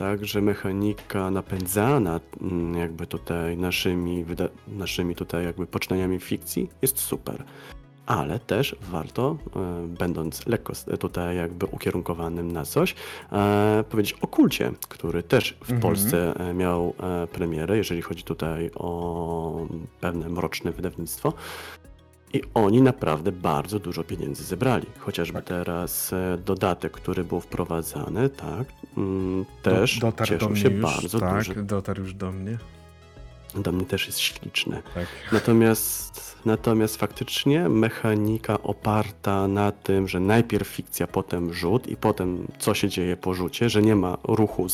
Także mechanika napędzana mm, jakby tutaj naszymi, naszymi tutaj jakby poczynaniami fikcji jest super. Ale też warto, e, będąc lekko tutaj jakby ukierunkowanym na coś, e, powiedzieć o kulcie, który też w Mhm. Polsce e, miał premierę, jeżeli chodzi tutaj o pewne mroczne wydawnictwo. I oni naprawdę bardzo dużo pieniędzy zebrali. Chociażby Tak. teraz e, dodatek, który był wprowadzany, tak, mm, też Do, dotarł do cieszył się już, bardzo tak, dużo. dotarł już do mnie. Do mnie też jest śliczny. Tak. Natomiast, natomiast faktycznie mechanika oparta na tym, że najpierw fikcja, potem rzut i potem co się dzieje po rzucie, że nie ma ruchu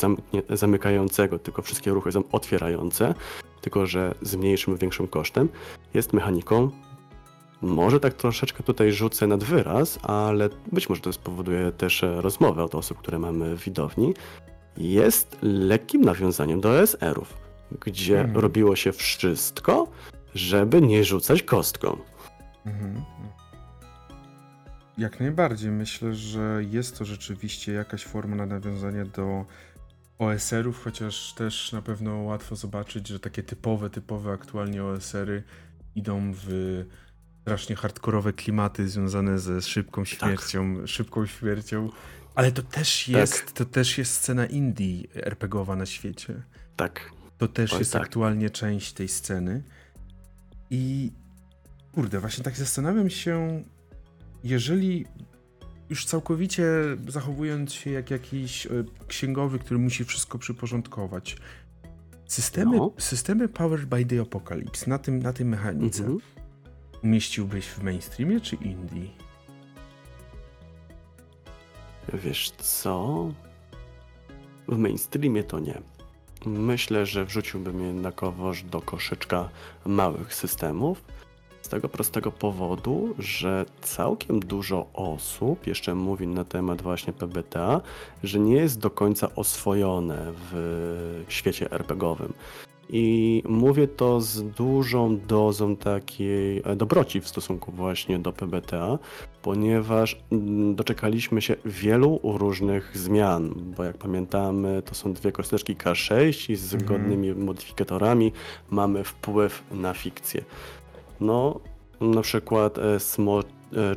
zamykającego, tylko wszystkie ruchy są otwierające, tylko że z mniejszym, większym kosztem, jest mechaniką. Może tak troszeczkę tutaj rzucę nad wyraz, ale być może to spowoduje też e, rozmowę od osób, które mamy w widowni. Jest lekkim nawiązaniem do OSR-ów, gdzie Mhm. robiło się wszystko, żeby nie rzucać kostką. Mhm. Jak najbardziej. Myślę, że jest to rzeczywiście jakaś forma na nawiązanie do OSR-ów, chociaż też na pewno łatwo zobaczyć, że takie typowe, typowe aktualnie OSR-y idą w strasznie hardkorowe klimaty związane ze szybką śmiercią, szybką śmiercią. Ale to też jest, to też jest scena indie RPGowa na świecie. Tak. To też Oj, jest tak. aktualnie część tej sceny. I kurde, właśnie tak zastanawiam się, jeżeli już całkowicie zachowując się jak jakiś e, księgowy, który musi wszystko przyporządkować. Systemy, No. systemy Powered by the Apocalypse na, tym, na tej mechanice Mhm. Umieściłbyś w mainstreamie czy indie? Wiesz co? W mainstreamie to nie. Myślę, że wrzuciłbym jednakowoż do koszyczka małych systemów. Z tego prostego powodu, że całkiem dużo osób jeszcze mówi na temat właśnie PBTA, że nie jest do końca oswojone w świecie RPGowym. I mówię to z dużą dozą takiej e, dobroci w stosunku właśnie do PBTA, ponieważ mm, doczekaliśmy się wielu różnych zmian, bo jak pamiętamy, to są dwie kosteczki K6 i z Mhm. zgodnymi modyfikatorami mamy wpływ na fikcję. No, na przykład e, smo e,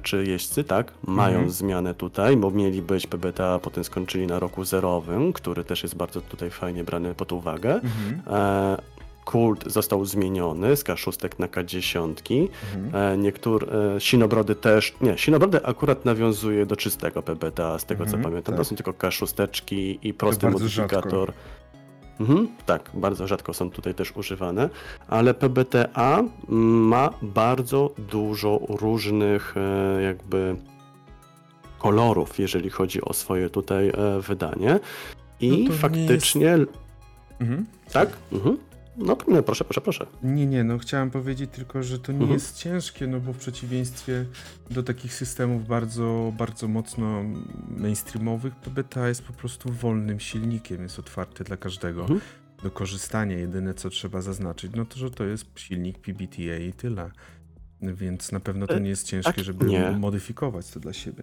czy jeźdźcy, tak, mają Mhm. zmianę tutaj, bo mieli być PBTA, a potem skończyli na roku zerowym, który też jest bardzo tutaj fajnie brany pod uwagę. Mhm. E, kult został zmieniony z K6 na K10. Mhm. E, Niektóre e, sinobrody też. Nie, sinobrody akurat nawiązuje do czystego PBTA, z tego Mhm, co pamiętam. tak. To są tylko K6 i prosty modyfikator. Mhm, tak, bardzo rzadko są tutaj też używane, ale PBTA ma bardzo dużo różnych e, jakby kolorów, jeżeli chodzi o swoje tutaj e, wydanie. I No faktycznie. Mhm. Tak? Mhm. No, proszę, proszę, proszę. Nie, nie, no chciałem powiedzieć tylko, że to nie Mhm. jest ciężkie, no bo w przeciwieństwie do takich systemów bardzo, bardzo mocno mainstreamowych, PBTA jest po prostu wolnym silnikiem, jest otwarty dla każdego Mhm. do korzystania. Jedyne co trzeba zaznaczyć, no to, że to jest silnik PBTA i tyle. Więc na pewno to E, nie jest ciężkie, żeby nie. modyfikować to dla siebie.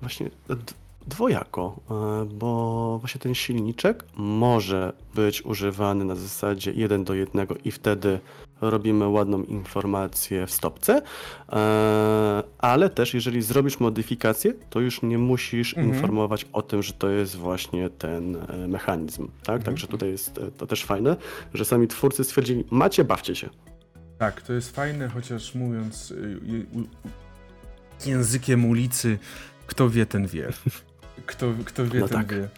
Właśnie Dwojako, e, bo właśnie ten silniczek może być używany na zasadzie 1 do 1 i wtedy robimy ładną informację w stopce, e, ale też jeżeli zrobisz modyfikację, to już nie musisz Mhm. informować o tym, że to jest właśnie ten e, mechanizm. Tak? Mhm. Także tutaj jest to też fajne, że sami twórcy stwierdzili, macie, bawcie się. Tak, to jest fajne, chociaż mówiąc językiem ulicy, kto wie, ten wie. Kto, kto wie, No ten tak. wie.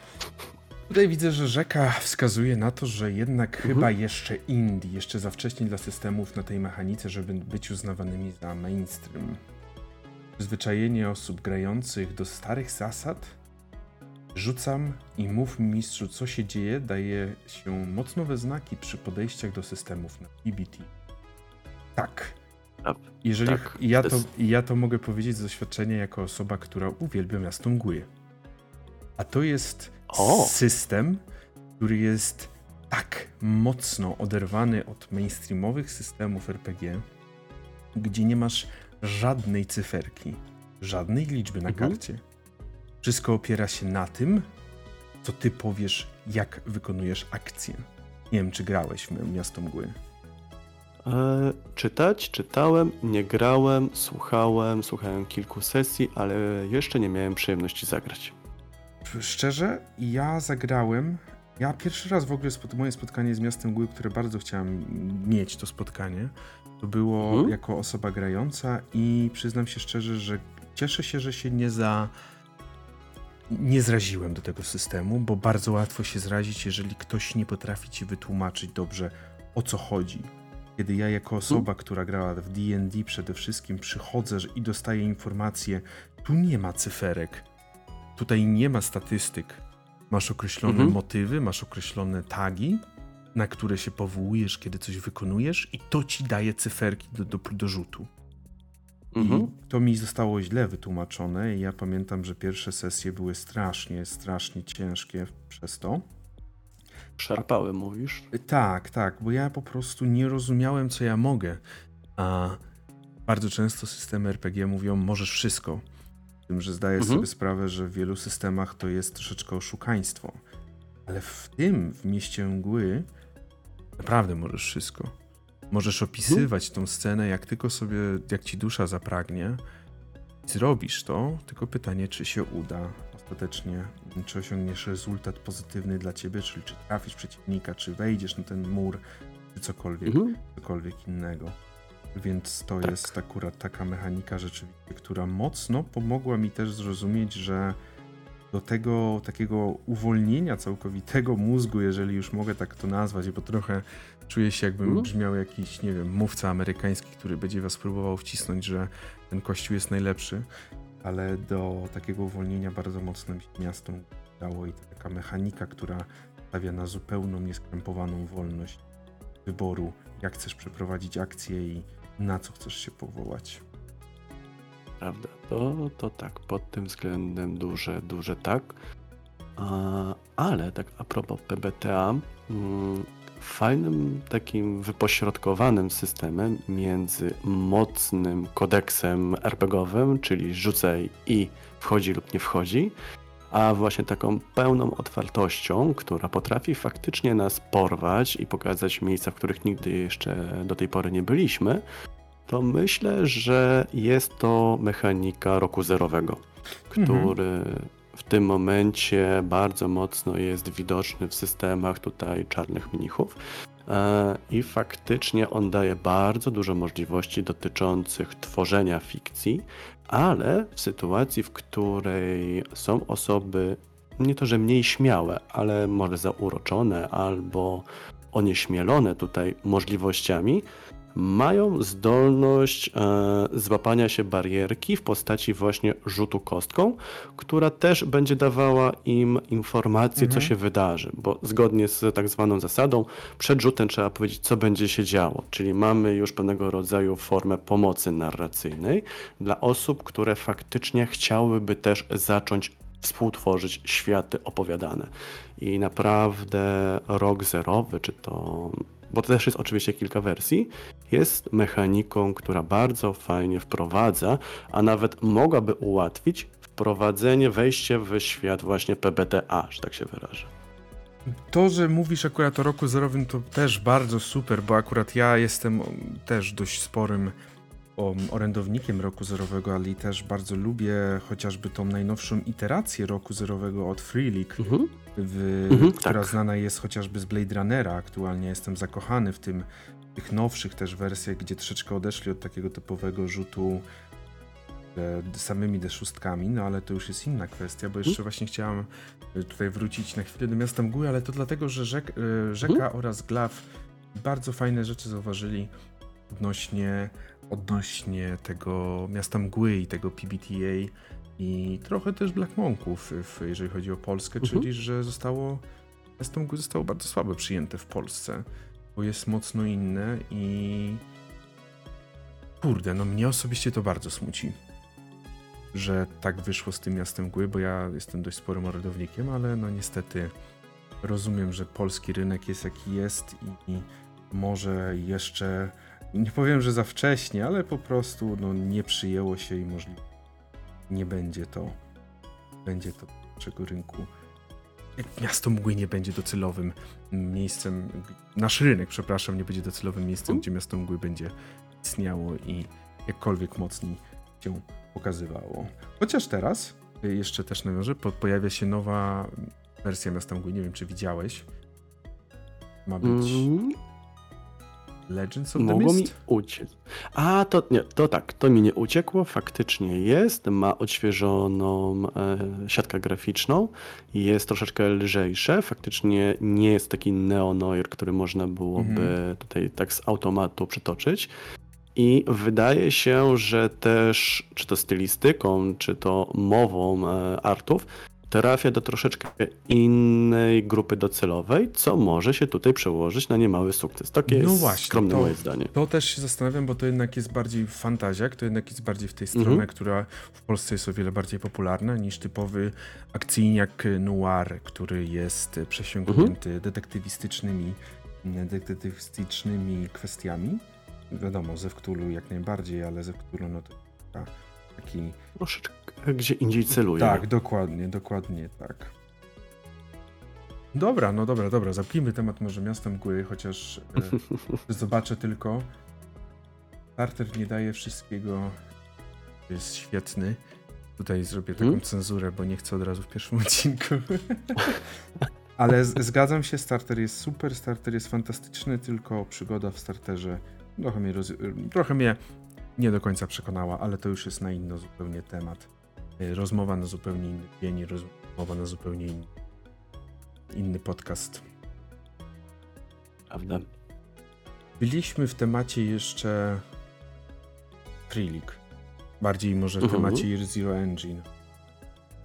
Tutaj widzę, że rzeka wskazuje na to, że jednak Mhm. chyba jeszcze indie, jeszcze za wcześnie dla systemów na tej mechanice, żeby być uznawanymi za mainstream. Przyzwyczajenie osób grających do starych zasad Rzucam i mów mi mistrzu, co się dzieje, daje się mocno we znaki przy podejściach do systemów na PBT. Tak. Tak, Jeżeli tak, ja, to, ja to mogę powiedzieć z doświadczenia jako osoba, która uwielbia miasto mgły. A to jest O! system, który jest tak mocno oderwany od mainstreamowych systemów RPG, gdzie nie masz żadnej cyferki, żadnej liczby na Mhm. karcie. Wszystko opiera się na tym, co ty powiesz, jak wykonujesz akcję. Nie wiem, czy grałeś w Miasto Mgły. E, czytać, czytałem, nie grałem, słuchałem, słuchałem kilku sesji, ale jeszcze nie miałem przyjemności zagrać. Szczerze, ja zagrałem. Ja pierwszy raz w ogóle spot, moje spotkanie z Miastem Mgły, które bardzo chciałem mieć to spotkanie, to było Mhm. jako osoba grająca i przyznam się szczerze, że cieszę się, że się nie za. Nie zraziłem do tego systemu, bo bardzo łatwo się zrazić, jeżeli ktoś nie potrafi ci wytłumaczyć dobrze o co chodzi. Kiedy ja, jako osoba, która grała w DD przede wszystkim, przychodzę i dostaję informację, tu nie ma cyferek, tutaj nie ma statystyk. Masz określone Mhm. motywy, masz określone tagi, na które się powołujesz, kiedy coś wykonujesz, i to ci daje cyferki do, do, do rzutu. Mhm. To mi zostało źle wytłumaczone. I ja pamiętam, że pierwsze sesje były strasznie, strasznie ciężkie przez to. Szarpały, mówisz? Tak, tak, bo ja po prostu nie rozumiałem, co ja mogę. A bardzo często systemy RPG mówią, możesz wszystko. Tym, że zdaję Mhm. sobie sprawę, że w wielu systemach to jest troszeczkę oszukaństwo. Ale w tym, w mieście mgły, naprawdę możesz wszystko. Możesz opisywać tą scenę, jak tylko sobie, jak ci dusza zapragnie. Zrobisz to, tylko pytanie, czy się uda ostatecznie, czy osiągniesz rezultat pozytywny dla ciebie, czyli czy trafisz przeciwnika, czy wejdziesz na ten mur, czy cokolwiek, Mhm. cokolwiek innego. Więc to Tak. jest akurat taka mechanika rzeczywiście, która mocno pomogła mi też zrozumieć, że do tego takiego uwolnienia całkowitego mózgu, jeżeli już mogę tak to nazwać, bo trochę czuję się jakbym Mhm. brzmiał jakiś, nie wiem, mówca amerykański, który będzie was próbował wcisnąć, że ten kościół jest najlepszy, ale do takiego uwolnienia bardzo mocno mi się miasto dało i taka mechanika, która stawia na zupełną, nieskrępowaną wolność wyboru, jak chcesz przeprowadzić akcję i na co chcesz się powołać. Prawda, to, to tak, pod tym względem duże, duże tak. Ale tak a propos PBTA, mm, fajnym takim wypośrodkowanym systemem między mocnym kodeksem RPGowym, czyli rzucaj i wchodzi lub nie wchodzi, a właśnie taką pełną otwartością, która potrafi faktycznie nas porwać i pokazać miejsca, w których nigdy jeszcze do tej pory nie byliśmy, to myślę, że jest to mechanika roku zerowego, który w tym momencie bardzo mocno jest widoczny w systemach tutaj czarnych mnichów. E, I faktycznie on daje bardzo dużo możliwości dotyczących tworzenia fikcji, ale w sytuacji, w której są osoby nie to, że mniej śmiałe, ale może zauroczone albo onieśmielone tutaj możliwościami, mają zdolność e, złapania się barierki w postaci właśnie rzutu kostką, która też będzie dawała im informację, Mhm. co się wydarzy, bo zgodnie z tak zwaną zasadą, przed rzutem trzeba powiedzieć, co będzie się działo, czyli mamy już pewnego rodzaju formę pomocy narracyjnej dla osób, które faktycznie chciałyby też zacząć współtworzyć światy opowiadane. I naprawdę rok zerowy, czy to bo to też jest oczywiście kilka wersji, jest mechaniką, która bardzo fajnie wprowadza, a nawet mogłaby ułatwić wprowadzenie, wejście w świat właśnie PBTA, że tak się wyrażę. To, że mówisz akurat o roku zerowym, to też bardzo super, bo akurat ja jestem też dość sporym orędownikiem roku zerowego, ale też bardzo lubię chociażby tą najnowszą iterację roku zerowego od Free League, mhm. w, mhm, która tak. znana jest chociażby z Blade Runnera. Aktualnie jestem zakochany w tym, tych nowszych też wersjach, gdzie troszeczkę odeszli od takiego typowego rzutu e, samymi D6, no ale to już jest inna kwestia, bo jeszcze mhm. właśnie chciałam e, tutaj wrócić na chwilę do miasta mgły, ale to dlatego, że rzek, e, rzeka mhm. oraz Glaw bardzo fajne rzeczy zauważyli odnośnie odnośnie tego miasta mgły i tego PBTA i trochę też Black Monków, jeżeli chodzi o Polskę, mhm. czyli że zostało miasto mgły zostało bardzo słabo przyjęte w Polsce, bo jest mocno inne i kurde, no mnie osobiście to bardzo smuci, że tak wyszło z tym miastem mgły, bo ja jestem dość sporym orodownikiem, ale no niestety rozumiem, że polski rynek jest jaki jest i może jeszcze nie powiem, że za wcześnie, ale po prostu no, nie przyjęło się i możliwe nie będzie to będzie to naszego rynku. Miasto mgły nie będzie docelowym miejscem, nasz rynek, przepraszam, nie będzie docelowym miejscem, gdzie miasto mgły będzie istniało i jakkolwiek mocniej się pokazywało. Chociaż teraz, y, jeszcze też nawiążę, pojawia się nowa wersja miasta mgły, nie wiem czy widziałeś. Ma być... Mm Legends of Mogło mi uciec. A, to nie, to tak, to mi nie uciekło, faktycznie jest, ma odświeżoną e, siatkę graficzną, jest troszeczkę lżejsze, faktycznie nie jest taki neonoir, który można byłoby mhm. tutaj tak z automatu przytoczyć. I wydaje się, że też, czy to stylistyką, czy to mową e, artów, trafia do troszeczkę innej grupy docelowej, co może się tutaj przełożyć na niemały sukces. Takie no jest właśnie, skromne to, moje zdanie. To też się zastanawiam, bo to jednak jest bardziej fantazja, to jednak jest bardziej w tej stronie, mhm. która w Polsce jest o wiele bardziej popularna niż typowy akcyjniak noir, który jest przesiągnięty mhm. detektywistycznymi, detektywistycznymi kwestiami. Wiadomo, ze Wktulu jak najbardziej, ale ze Wktulu no to taki... Troszeczkę gdzie indziej celuje. Tak, dokładnie, dokładnie tak. Dobra, no dobra, dobra, zapnijmy temat może miasta mgły, chociaż e, *laughs* zobaczę tylko. Starter nie daje wszystkiego. Jest świetny. Tutaj zrobię taką hmm? cenzurę, bo nie chcę od razu w pierwszym odcinku. *laughs* Ale z, zgadzam się, starter jest super, starter jest fantastyczny, tylko przygoda w starterze trochę mnie, roz... trochę mnie nie do końca przekonała, ale to już jest na inny zupełnie temat. Y, rozmowa na zupełnie inny dzień, rozmowa na zupełnie inny, inny podcast. Prawda. Byliśmy w temacie jeszcze Free League. Bardziej może w mhm. temacie Zero Engine.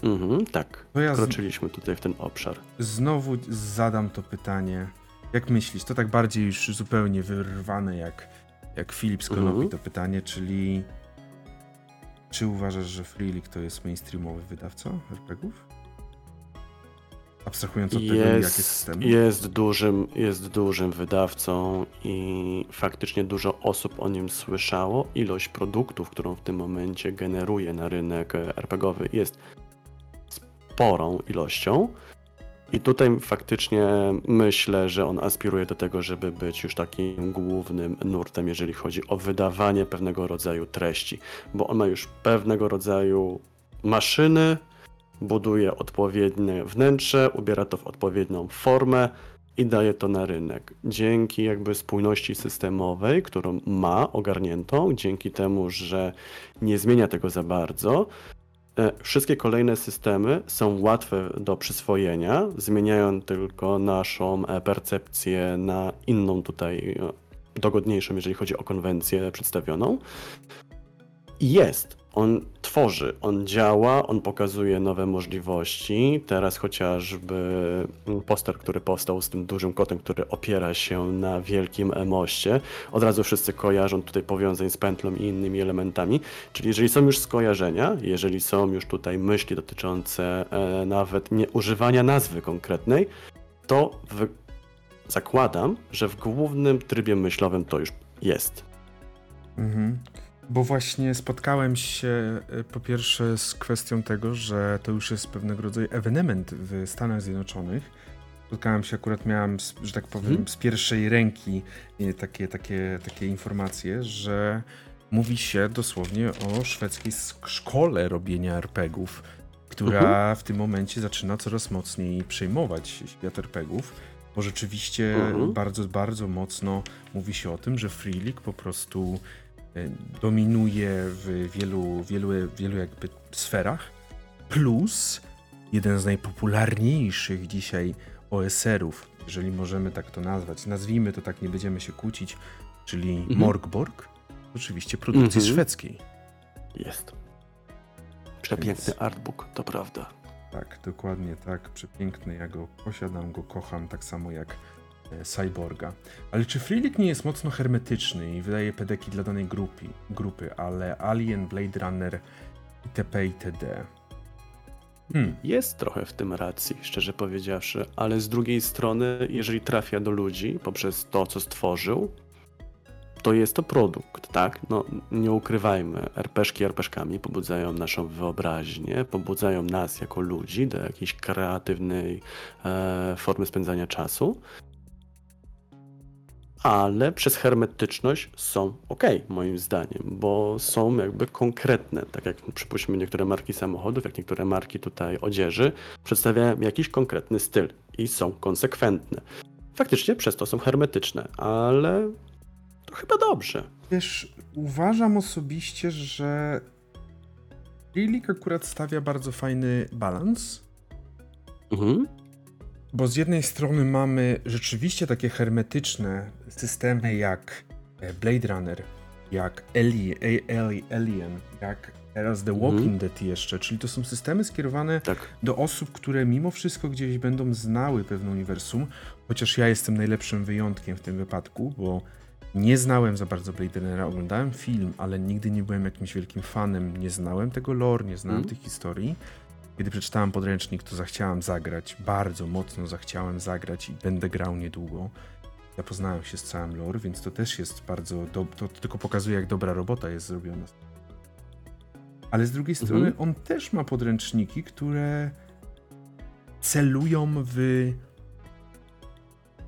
Mhm, tak. To ja Kroczyliśmy tutaj w ten obszar. Znowu zadam to pytanie. Jak myślisz? To tak bardziej już zupełnie wyrwane jak jak Filip z Konopi mhm. to pytanie, czyli czy uważasz, że Freelik to jest mainstreamowy wydawca RPGów? Abstrahując od jest, tego, jakie systemy? Jest dużym, jest dużym wydawcą i faktycznie dużo osób o nim słyszało. Ilość produktów, którą w tym momencie generuje na rynek RPGowy jest sporą ilością. I tutaj faktycznie myślę, że on aspiruje do tego, żeby być już takim głównym nurtem, jeżeli chodzi o wydawanie pewnego rodzaju treści, bo on ma już pewnego rodzaju maszyny, buduje odpowiednie wnętrze, ubiera to w odpowiednią formę i daje to na rynek. Dzięki jakby spójności systemowej, którą ma ogarniętą, dzięki temu, że nie zmienia tego za bardzo, wszystkie kolejne systemy są łatwe do przyswojenia, zmieniają tylko naszą e, percepcję na inną tutaj e, dogodniejszą, jeżeli chodzi o konwencję przedstawioną. Jest on tworzy, on działa, on pokazuje nowe możliwości. Teraz chociażby poster, który powstał z tym dużym kotem, który opiera się na wielkim moście. Od razu wszyscy kojarzą tutaj powiązań z pętlą i innymi elementami. Czyli jeżeli są już skojarzenia, jeżeli są już tutaj myśli dotyczące e, nawet nie używania nazwy konkretnej, to w zakładam, że w głównym trybie myślowym to już jest. Mhm. Bo właśnie spotkałem się y, po pierwsze z kwestią tego, że to już jest pewnego rodzaju ewenement w Stanach Zjednoczonych. Spotkałem się, akurat miałem, że tak powiem, Mhm. z pierwszej ręki y, takie, takie, takie informacje, że mówi się dosłownie o szwedzkiej szkole robienia RPGów, która Mhm. w tym momencie zaczyna coraz mocniej przejmować świat RPGów, bo rzeczywiście Mhm. bardzo, bardzo mocno mówi się o tym, że Free League po prostu dominuje w wielu, wielu, wielu jakby sferach, plus jeden z najpopularniejszych dzisiaj OSR-ów, jeżeli możemy tak to nazwać, nazwijmy to tak, nie będziemy się kłócić, czyli Mhm. Morgborg, oczywiście produkcji Mhm. szwedzkiej. Jest. Przepiękny artbook, to prawda. Tak, dokładnie tak, przepiękny, ja go posiadam, go kocham, tak samo jak e, Cyborga. Ale czy Free League nie jest mocno hermetyczny i wydaje pedeki dla danej grupy, grupy ale Alien, Blade Runner, itp. itd. Hmm, Jest trochę w tym racji, szczerze powiedziawszy, ale z drugiej strony, jeżeli trafia do ludzi poprzez to, co stworzył, to jest to produkt, tak? No, nie ukrywajmy, RPszki RPszkami pobudzają naszą wyobraźnię, pobudzają nas jako ludzi do jakiejś kreatywnej e, formy spędzania czasu, ale przez hermetyczność są ok, moim zdaniem, bo są jakby konkretne, tak jak przypuśćmy niektóre marki samochodów, jak niektóre marki tutaj odzieży, przedstawiają jakiś konkretny styl i są konsekwentne. Faktycznie przez to są hermetyczne, ale to chyba dobrze. Wiesz, uważam osobiście, że League akurat stawia bardzo fajny balans, Mhm. Bo z jednej strony mamy rzeczywiście takie hermetyczne systemy jak e, Blade Runner, jak Ali, A- Ali, Alien, jak teraz The Mhm. Walking Dead jeszcze, czyli to są systemy skierowane Tak. do osób, które mimo wszystko gdzieś będą znały pewne uniwersum, chociaż ja jestem najlepszym wyjątkiem w tym wypadku, bo nie znałem za bardzo Blade Runnera, oglądałem film, ale nigdy nie byłem jakimś wielkim fanem, nie znałem tego lore, nie znałem Mhm. tych historii. Kiedy przeczytałem podręcznik, to zachciałem zagrać, bardzo mocno zachciałem zagrać i będę grał niedługo. Zapoznałem się z całym lore, więc to też jest bardzo, do... to tylko pokazuje, jak dobra robota jest zrobiona. Ale z drugiej Mhm. strony on też ma podręczniki, które celują w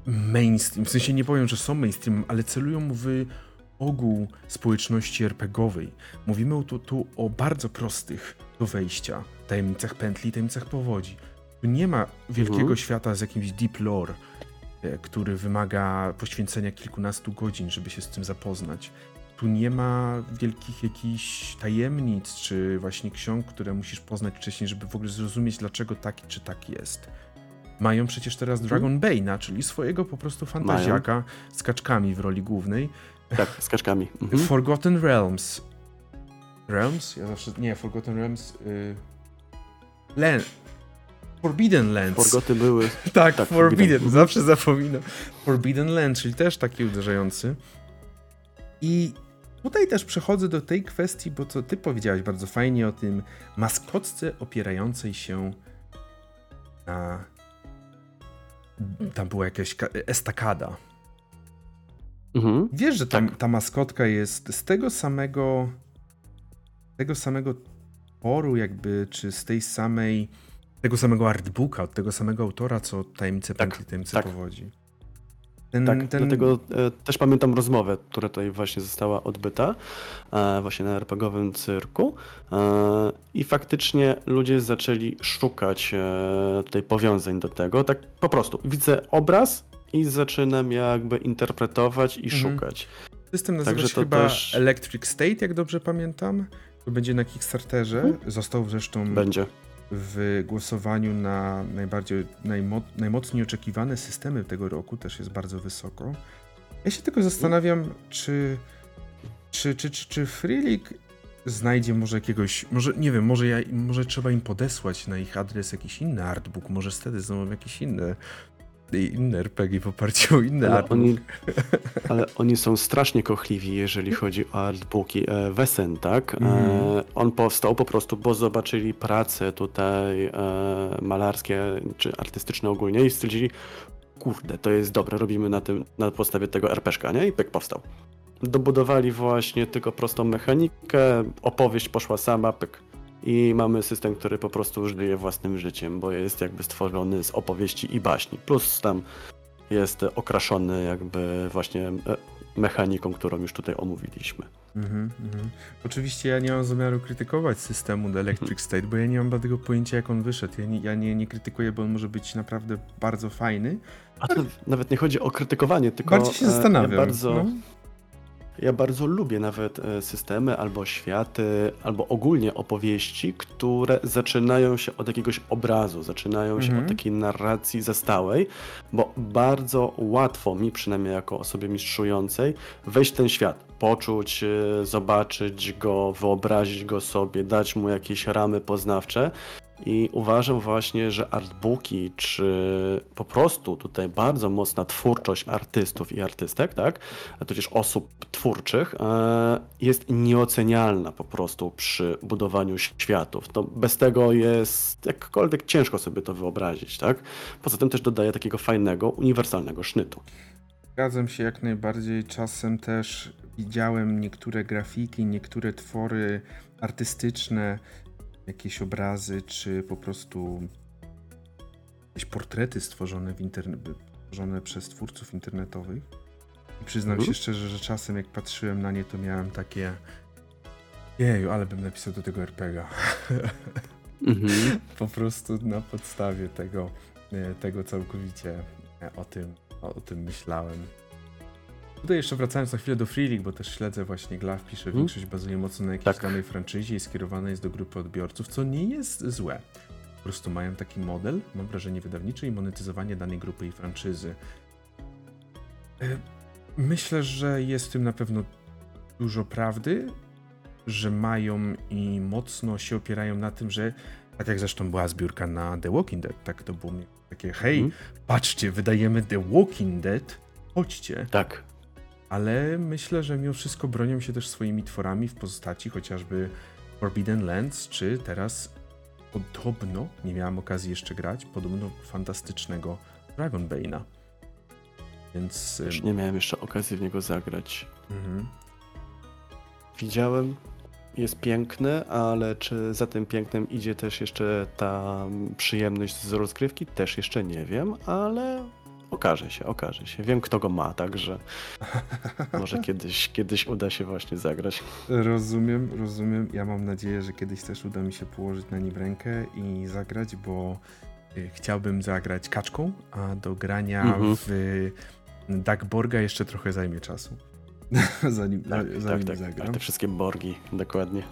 mainstream. W sensie nie powiem, że są mainstream, ale celują w ogół społeczności RPGowej. Mówimy tu, tu o bardzo prostych do wejścia tajemnicach pętli, tajemnicach powodzi. Tu nie ma wielkiego Mhm. świata z jakimś deep lore, e, który wymaga poświęcenia kilkunastu godzin, żeby się z tym zapoznać. Tu nie ma wielkich jakichś tajemnic, czy właśnie ksiąg, które musisz poznać wcześniej, żeby w ogóle zrozumieć, dlaczego tak czy tak jest. Mają przecież teraz Dragon Bane'a, czyli swojego po prostu fantaziaka z kaczkami w roli głównej. Tak, z kaczkami. *laughs* Mhm. Forgotten Realms. Realms? Ja zawsze. Nie, Forgotten Realms. Y... Land. Forbidden Lands. Forgoty były. *laughs* tak, tak, Forbidden. Forbidden. Zawsze zapominam. Forbidden Land, czyli też taki uderzający. I tutaj też przechodzę do tej kwestii, bo co ty powiedziałeś bardzo fajnie o tym maskotce opierającej się na. Tam była jakaś ka- estakada. Mhm. Wiesz, że tam, Tak. ta maskotka jest z tego samego tego samego toru jakby, czy z tej samej tego samego artbooka, od tego samego autora, co Tajemnice Tak, Pętli, Tajemnice tak. Powodzi. Ten, Tak, ten, dlatego e, też pamiętam rozmowę, która tutaj właśnie została odbyta, e, właśnie na RPGowym cyrku e, i faktycznie ludzie zaczęli szukać e, tutaj powiązań do tego, tak po prostu widzę obraz i zaczynam jakby interpretować i Mhm. szukać. System nazywa Także się chyba też- Electric State, jak dobrze pamiętam. To będzie na Kickstarterze. Mhm. Został zresztą Będzie. w głosowaniu na najbardziej, najmo, najmocniej oczekiwane systemy tego roku, też jest bardzo wysoko. Ja się tylko zastanawiam, czy, czy, czy, czy, czy Free League znajdzie może jakiegoś, może nie wiem, może, ja, może trzeba im podesłać na ich adres jakiś inny artbook, może wtedy znowu jakieś inne, inne RPG w oparciu o inny Ale oni, *laughs* ale oni są strasznie kochliwi, jeżeli chodzi o artbooki. E, Wesen, tak? Mhm. on powstał po prostu, bo zobaczyli prace tutaj e, malarskie czy artystyczne ogólnie i stwierdzili, kurde, to jest dobre, robimy na tym, na podstawie tego RPszka, nie? I pyk powstał. Dobudowali właśnie tylko prostą mechanikę, opowieść poszła sama, pyk. I mamy system, który po prostu żyje własnym życiem, bo jest jakby stworzony z opowieści i baśni. Plus tam jest okraszony jakby właśnie e, mechaniką, którą już tutaj omówiliśmy. Mhm, mhm. Oczywiście ja nie mam zamiaru krytykować systemu The Electric State, bo ja nie mam tego pojęcia, jak on wyszedł. Ja nie, ja nie, nie krytykuję, bo on może być naprawdę bardzo fajny. A to nawet nie chodzi o krytykowanie, tylko Bardziej się e, zastanawiam. Ja bardzo, no. Ja bardzo lubię nawet e, systemy albo światy, albo ogólnie opowieści, które zaczynają się od jakiegoś obrazu, zaczynają się Mhm. od takiej narracji zastałej, bo bardzo łatwo mi, przynajmniej jako osobie mistrzującej, wejść w ten świat, poczuć, e, zobaczyć go, wyobrazić go sobie, dać mu jakieś ramy poznawcze. I uważam właśnie, że artbooki, czy po prostu tutaj bardzo mocna twórczość artystów i artystek, tak, a tudzież osób twórczych, e, jest nieocenialna po prostu przy budowaniu światów. To bez tego jest jakkolwiek ciężko sobie to wyobrazić, tak? Poza tym też dodaje takiego fajnego, uniwersalnego sznytu. Zgadzam się jak najbardziej. Czasem też widziałem niektóre grafiki, niektóre twory artystyczne, jakieś obrazy, czy po prostu jakieś portrety stworzone, w interne- stworzone przez twórców internetowych. I przyznam Mhm. się szczerze, że czasem jak patrzyłem na nie, to miałem takie jeju, ale bym napisał do tego RPGa. Mhm. *laughs* po prostu na podstawie tego, e, tego całkowicie e, o tym, o, o tym myślałem. Tutaj jeszcze wracając na chwilę do Free League, bo też śledzę właśnie Glav pisze, Mhm. większość bazuje mocno na jakiejś Tak. danej franczyzie i skierowana jest do grupy odbiorców, co nie jest złe. Po prostu mają taki model, mam wrażenie, wydawniczy i monetyzowanie danej grupy i franczyzy. E, Myślę, że jest w tym na pewno dużo prawdy, że mają i mocno się opierają na tym, że tak jak zresztą była zbiórka na The Walking Dead, tak to było takie hej, Mhm. patrzcie, wydajemy The Walking Dead, chodźcie. Tak. Ale myślę, że mimo wszystko bronią się też swoimi tworami w postaci chociażby Forbidden Lands, czy teraz podobno, nie miałem okazji jeszcze grać, podobno fantastycznego Dragonbane'a. Więc... Już ym, nie miałem jeszcze okazji w niego zagrać. mhm. Widziałem, jest piękny, ale czy za tym pięknem idzie też jeszcze ta przyjemność z rozgrywki? Też jeszcze nie wiem, ale okaże się, okaże się. Wiem, kto go ma, także *laughs* może kiedyś, kiedyś uda się właśnie zagrać. Rozumiem, rozumiem. Ja mam nadzieję, że kiedyś też uda mi się położyć na nim rękę i zagrać, bo y, chciałbym zagrać kaczką, a do grania Mhm. w Duckborga jeszcze trochę zajmie czasu. *laughs* zanim Tak, zanim tak, tak, zagram. tak. Te wszystkie borgi, dokładnie.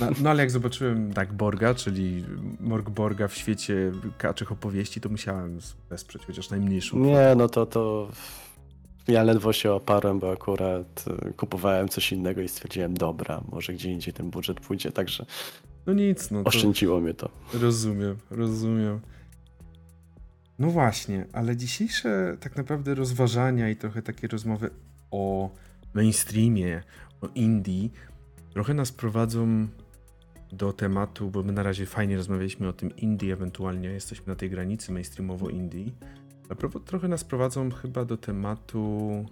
No, *laughs* no ale jak zobaczyłem Duckborga, czyli Morgborga w świecie kaczych opowieści, to musiałem wesprzeć chociaż najmniejszą. Nie, no to to. Ja ledwo się oparłem, bo akurat y, kupowałem coś innego i stwierdziłem, dobra, może gdzie indziej ten budżet pójdzie, także No nic, no to... oszczędziło mnie to. Rozumiem, rozumiem. No właśnie, ale dzisiejsze tak naprawdę rozważania i trochę takie rozmowy o mainstreamie, o indie, trochę nas prowadzą do tematu, bo my na razie fajnie rozmawialiśmy o tym indie, ewentualnie jesteśmy na tej granicy mainstreamowo-indie, ale pro- trochę nas prowadzą chyba do tematu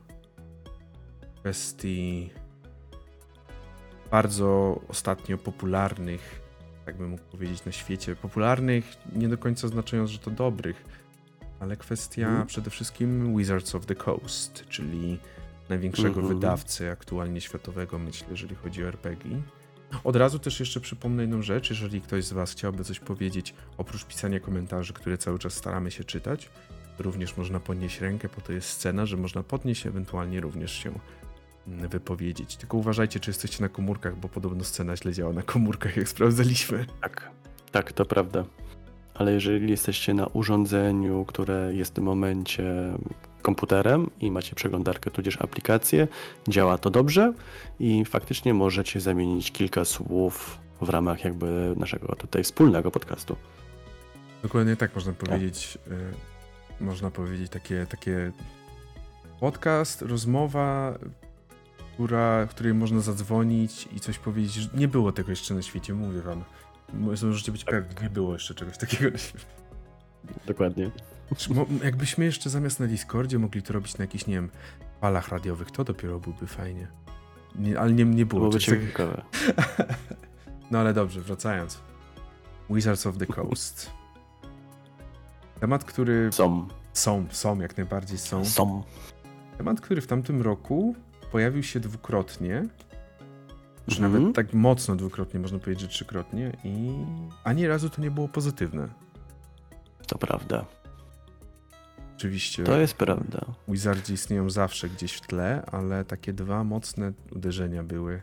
kwestii bardzo ostatnio popularnych tak bym mógł powiedzieć, na świecie popularnych, nie do końca znacząc, że to dobrych, ale kwestia Mhm. przede wszystkim Wizards of the Coast, czyli największego Mhm. wydawcy aktualnie światowego, myślę, jeżeli chodzi o RPG. Od razu też jeszcze przypomnę jedną rzecz, jeżeli ktoś z Was chciałby coś powiedzieć, oprócz pisania komentarzy, które cały czas staramy się czytać, również można podnieść rękę, po to jest scena, że można podnieść, ewentualnie również się mm, wypowiedzieć. Tylko uważajcie, czy jesteście na komórkach, bo podobno scena źle działa na komórkach, jak sprawdzaliśmy. Tak, tak, to prawda. Ale jeżeli jesteście na urządzeniu, które jest w tym momencie komputerem i macie przeglądarkę tudzież aplikację, działa to dobrze i faktycznie możecie zamienić kilka słów w ramach jakby naszego tutaj wspólnego podcastu. Dokładnie tak można powiedzieć. y, można powiedzieć takie, takie podcast, rozmowa, która, w której można zadzwonić i coś powiedzieć. Nie było tego jeszcze na świecie, mówię wam. Możecie być pewni, nie było jeszcze czegoś takiego na świecie. Dokładnie. Jakbyśmy jeszcze zamiast na Discordzie mogli to robić na jakichś, nie wiem, falach radiowych, to dopiero byłby fajnie. Nie, ale nie, nie było Byłoby ciekawe. *laughs* No ale dobrze, wracając. Wizards of the Coast. Temat, który Są, są, są, jak najbardziej są. są. Temat, który w tamtym roku pojawił się dwukrotnie. Już Mhm. nawet tak mocno dwukrotnie, można powiedzieć, że trzykrotnie. I ani razu to nie było pozytywne. To prawda. Oczywiście To jest prawda. Wizardzi istnieją zawsze gdzieś w tle, ale takie dwa mocne uderzenia były.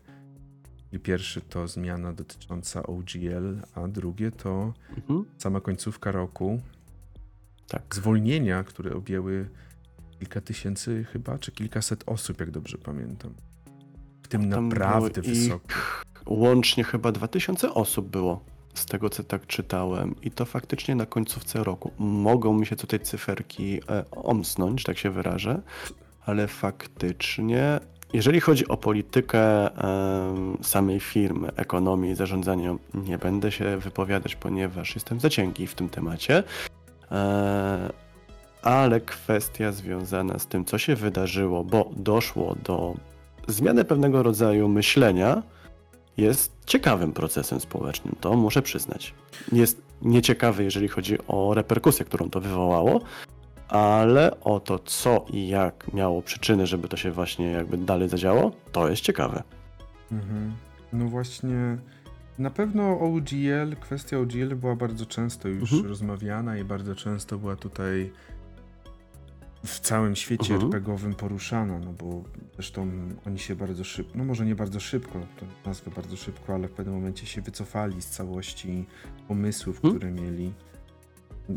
I pierwszy to zmiana dotycząca OGL, a drugie to Mhm. sama końcówka roku. Tak. Zwolnienia, które objęły kilka tysięcy chyba, czy kilkaset osób, jak dobrze pamiętam. W tym Tam naprawdę wysoko. Łącznie chyba 2000 osób było, z tego co tak czytałem. I to faktycznie na końcówce roku. Mogą mi się tutaj cyferki e, omsnąć, tak się wyrażę, ale faktycznie, jeżeli chodzi o politykę em, samej firmy, ekonomię i zarządzanie, nią, nie będę się wypowiadać, ponieważ jestem za cienki w tym temacie. E, ale kwestia związana z tym, co się wydarzyło, bo doszło do zmiany pewnego rodzaju myślenia, jest ciekawym procesem społecznym, to muszę przyznać. Jest nieciekawy, jeżeli chodzi o reperkusję, którą to wywołało, ale o to, co i jak miało przyczyny, żeby to się właśnie jakby dalej zadziało, to jest ciekawe. Mhm. No właśnie, na pewno OGL, kwestia OGL była bardzo często już Mhm. rozmawiana i bardzo często była tutaj w całym świecie Mhm. RPGowym poruszana, no bo zresztą oni się bardzo szybko, no może nie bardzo szybko, to nazwę bardzo szybko, ale w pewnym momencie się wycofali z całości pomysłów, Mhm. które mieli.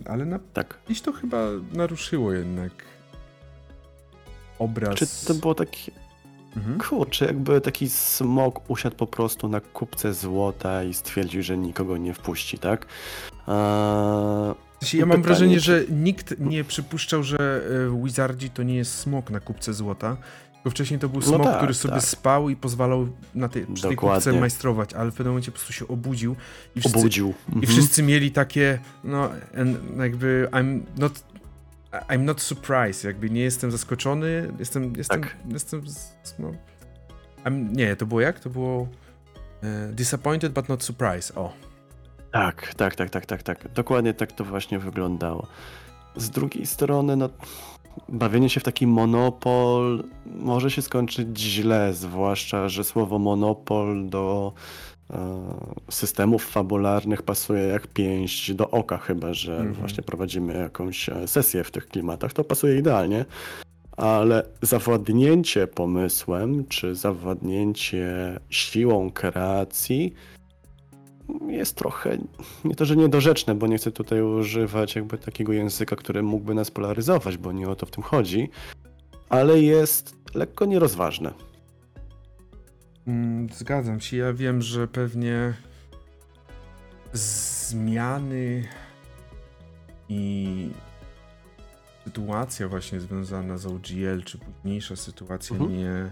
Ale na, Tak. gdzieś to chyba naruszyło jednak obraz. Czy to było takie, Mhm. kurczę, jakby taki smok usiadł po prostu na kupce złota i stwierdził, że nikogo nie wpuści, tak? Eee, Ja I mam wrażenie, że nikt nie przypuszczał, że e, Wizardzi to nie jest smok na kubce złota. Tylko wcześniej to był No smok, tak, który sobie tak. spał i pozwalał na tej, przy tej Dokładnie. majstrować, ale w pewnym momencie po prostu się obudził i wszyscy, obudził. i Mhm. wszyscy mieli takie, no jakby I'm not I'm not surprised, jakby nie jestem zaskoczony, jestem, jestem, Tak. jestem, no, I'm, nie, to było jak? To było e, disappointed but not surprised, o. Tak, tak, tak, tak, tak, tak. Dokładnie tak to właśnie wyglądało. Z drugiej strony, no, bawienie się w taki monopol może się skończyć źle, zwłaszcza, że słowo monopol do e, systemów fabularnych pasuje jak pięść do oka, chyba że Mhm. właśnie prowadzimy jakąś e, sesję w tych klimatach, to pasuje idealnie. Ale zawładnięcie pomysłem, czy zawładnięcie siłą kreacji jest trochę, nie to, że niedorzeczne, bo nie chcę tutaj używać jakby takiego języka, który mógłby nas polaryzować, bo nie o to w tym chodzi, ale jest lekko nierozważne. Mm, Zgadzam się. Ja wiem, że pewnie zmiany i sytuacja właśnie związana z OGL, czy późniejsza sytuacja Mhm. nie,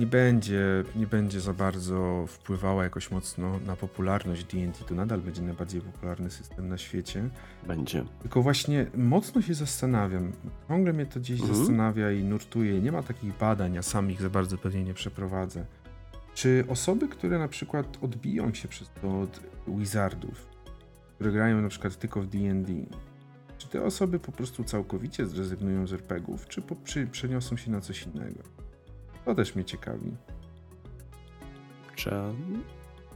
nie będzie, nie będzie za bardzo wpływała jakoś mocno na popularność D&D. To nadal będzie najbardziej popularny system na świecie. Będzie. Tylko właśnie mocno się zastanawiam. Ciągle mnie to gdzieś Mhm. zastanawia i nurtuje. Nie ma takich badań, a sam ich za bardzo pewnie nie przeprowadzę. Czy osoby, które na przykład odbiją się przez to od Wizardów, które grają na przykład tylko w D&D, czy te osoby po prostu całkowicie zrezygnują z RPGów, czy po, przy, przeniosą się na coś innego? To też mnie ciekawi. Czy...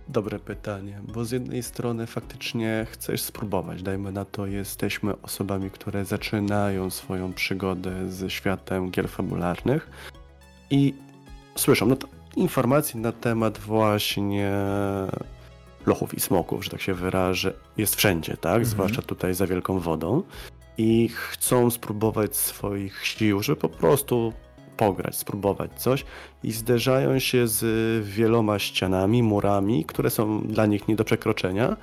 Dobre pytanie, bo z jednej strony faktycznie chcesz spróbować, dajmy na to, jesteśmy osobami, które zaczynają swoją przygodę ze światem gier fabularnych i słyszą no to informacji na temat właśnie lochów i smoków, że tak się wyrażę, jest wszędzie, tak? Mhm. Zwłaszcza tutaj za wielką wodą i chcą spróbować swoich sił, żeby po prostu pograć, spróbować coś i zderzają się z wieloma ścianami, murami, które są dla nich nie do przekroczenia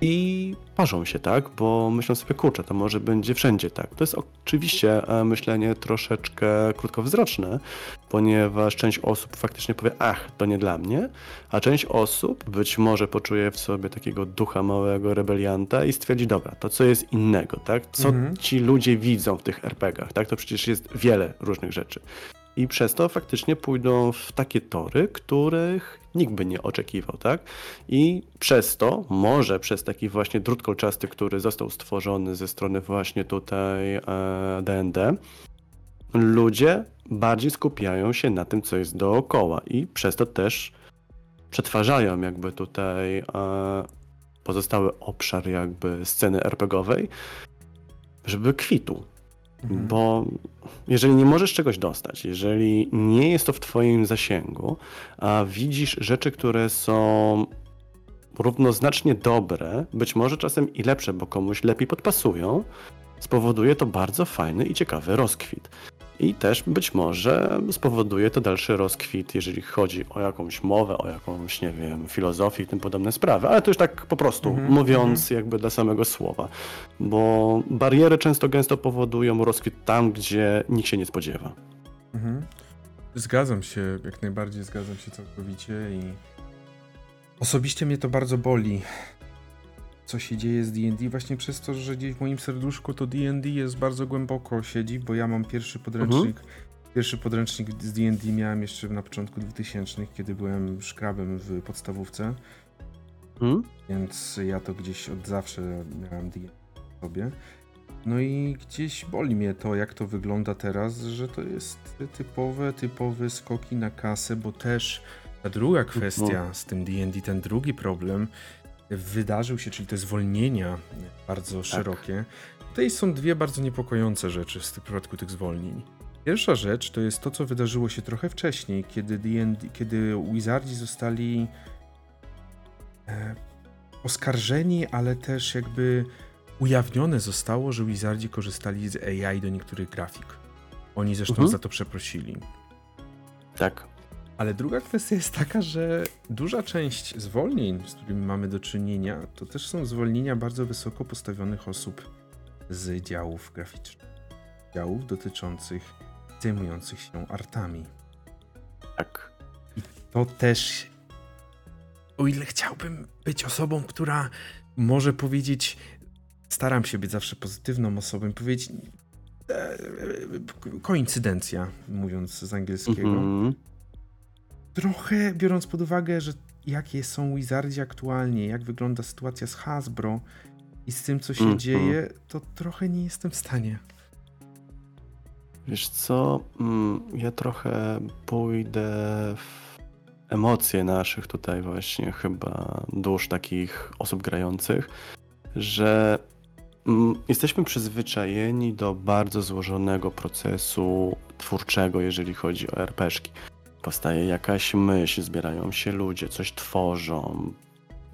i parzą się, tak? Bo myślą sobie, kurczę, to może będzie wszędzie tak. To jest oczywiście e, myślenie troszeczkę krótkowzroczne, ponieważ część osób faktycznie powie, ach, to nie dla mnie, a część osób być może poczuje w sobie takiego ducha małego rebelianta i stwierdzi, dobra, to co jest innego, tak? Co mhm. ci ludzie widzą w tych RPGach, tak? To przecież jest wiele różnych rzeczy. I przez to faktycznie pójdą w takie tory, których nikt by nie oczekiwał, tak? I przez to, może przez taki właśnie drut kolczasty, który został stworzony ze strony właśnie tutaj e, D&D, ludzie bardziej skupiają się na tym, co jest dookoła i przez to też przetwarzają jakby tutaj e, pozostały obszar jakby sceny RPGowej, żeby kwitu. Mhm. Bo jeżeli nie możesz czegoś dostać, jeżeli nie jest to w Twoim zasięgu, a widzisz rzeczy, które są równoznacznie dobre, być może czasem i lepsze, bo komuś lepiej podpasują, spowoduje to bardzo fajny i ciekawy rozkwit. I też być może spowoduje to dalszy rozkwit, jeżeli chodzi o jakąś mowę, o jakąś, nie wiem, filozofię i tym podobne sprawy, ale to już tak po prostu mm -hmm. mówiąc jakby dla samego słowa, bo bariery często gęsto powodują rozkwit tam, gdzie nikt się nie spodziewa. Mhm. Zgadzam się, jak najbardziej zgadzam się całkowicie i osobiście mnie to bardzo boli, co się dzieje z D&D właśnie przez to, że gdzieś w moim serduszku to D&D jest bardzo głęboko siedzi, bo ja mam pierwszy podręcznik, mhm. pierwszy podręcznik z D&D miałem jeszcze na początku 2000, kiedy byłem szkrabem w podstawówce. Mhm. Więc ja to gdzieś od zawsze miałem D&D sobie. No i gdzieś boli mnie to, jak to wygląda teraz, że to jest typowe, typowe skoki na kasę, bo też ta druga kwestia no. z tym D&D, ten drugi problem, wydarzył się, czyli te zwolnienia bardzo tak. szerokie. Tutaj są dwie bardzo niepokojące rzeczy w przypadku tych zwolnień. Pierwsza rzecz to jest to, co wydarzyło się trochę wcześniej, kiedy, D&D, kiedy Wizardzi zostali e, oskarżeni, ale też jakby ujawnione zostało, że Wizardzi korzystali z AI do niektórych grafik. Oni zresztą mhm. za to przeprosili. Tak. Ale druga kwestia jest taka, że duża część zwolnień, z którymi mamy do czynienia, to też są zwolnienia bardzo wysoko postawionych osób z działów graficznych. Działów dotyczących zajmujących się artami. Tak. I to też, o ile chciałbym być osobą, która może powiedzieć, staram się być zawsze pozytywną osobą, powiedzieć e, koincydencja, mówiąc z angielskiego. Mm -hmm trochę biorąc pod uwagę, że jakie są Wizardzi aktualnie, jak wygląda sytuacja z Hasbro i z tym, co się mm dzieje, to trochę nie jestem w stanie. Wiesz co, mm, ja trochę pójdę w emocje naszych tutaj właśnie chyba dusz takich osób grających, że mm, jesteśmy przyzwyczajeni do bardzo złożonego procesu twórczego, jeżeli chodzi o RPszki powstaje jakaś myśl, zbierają się ludzie, coś tworzą,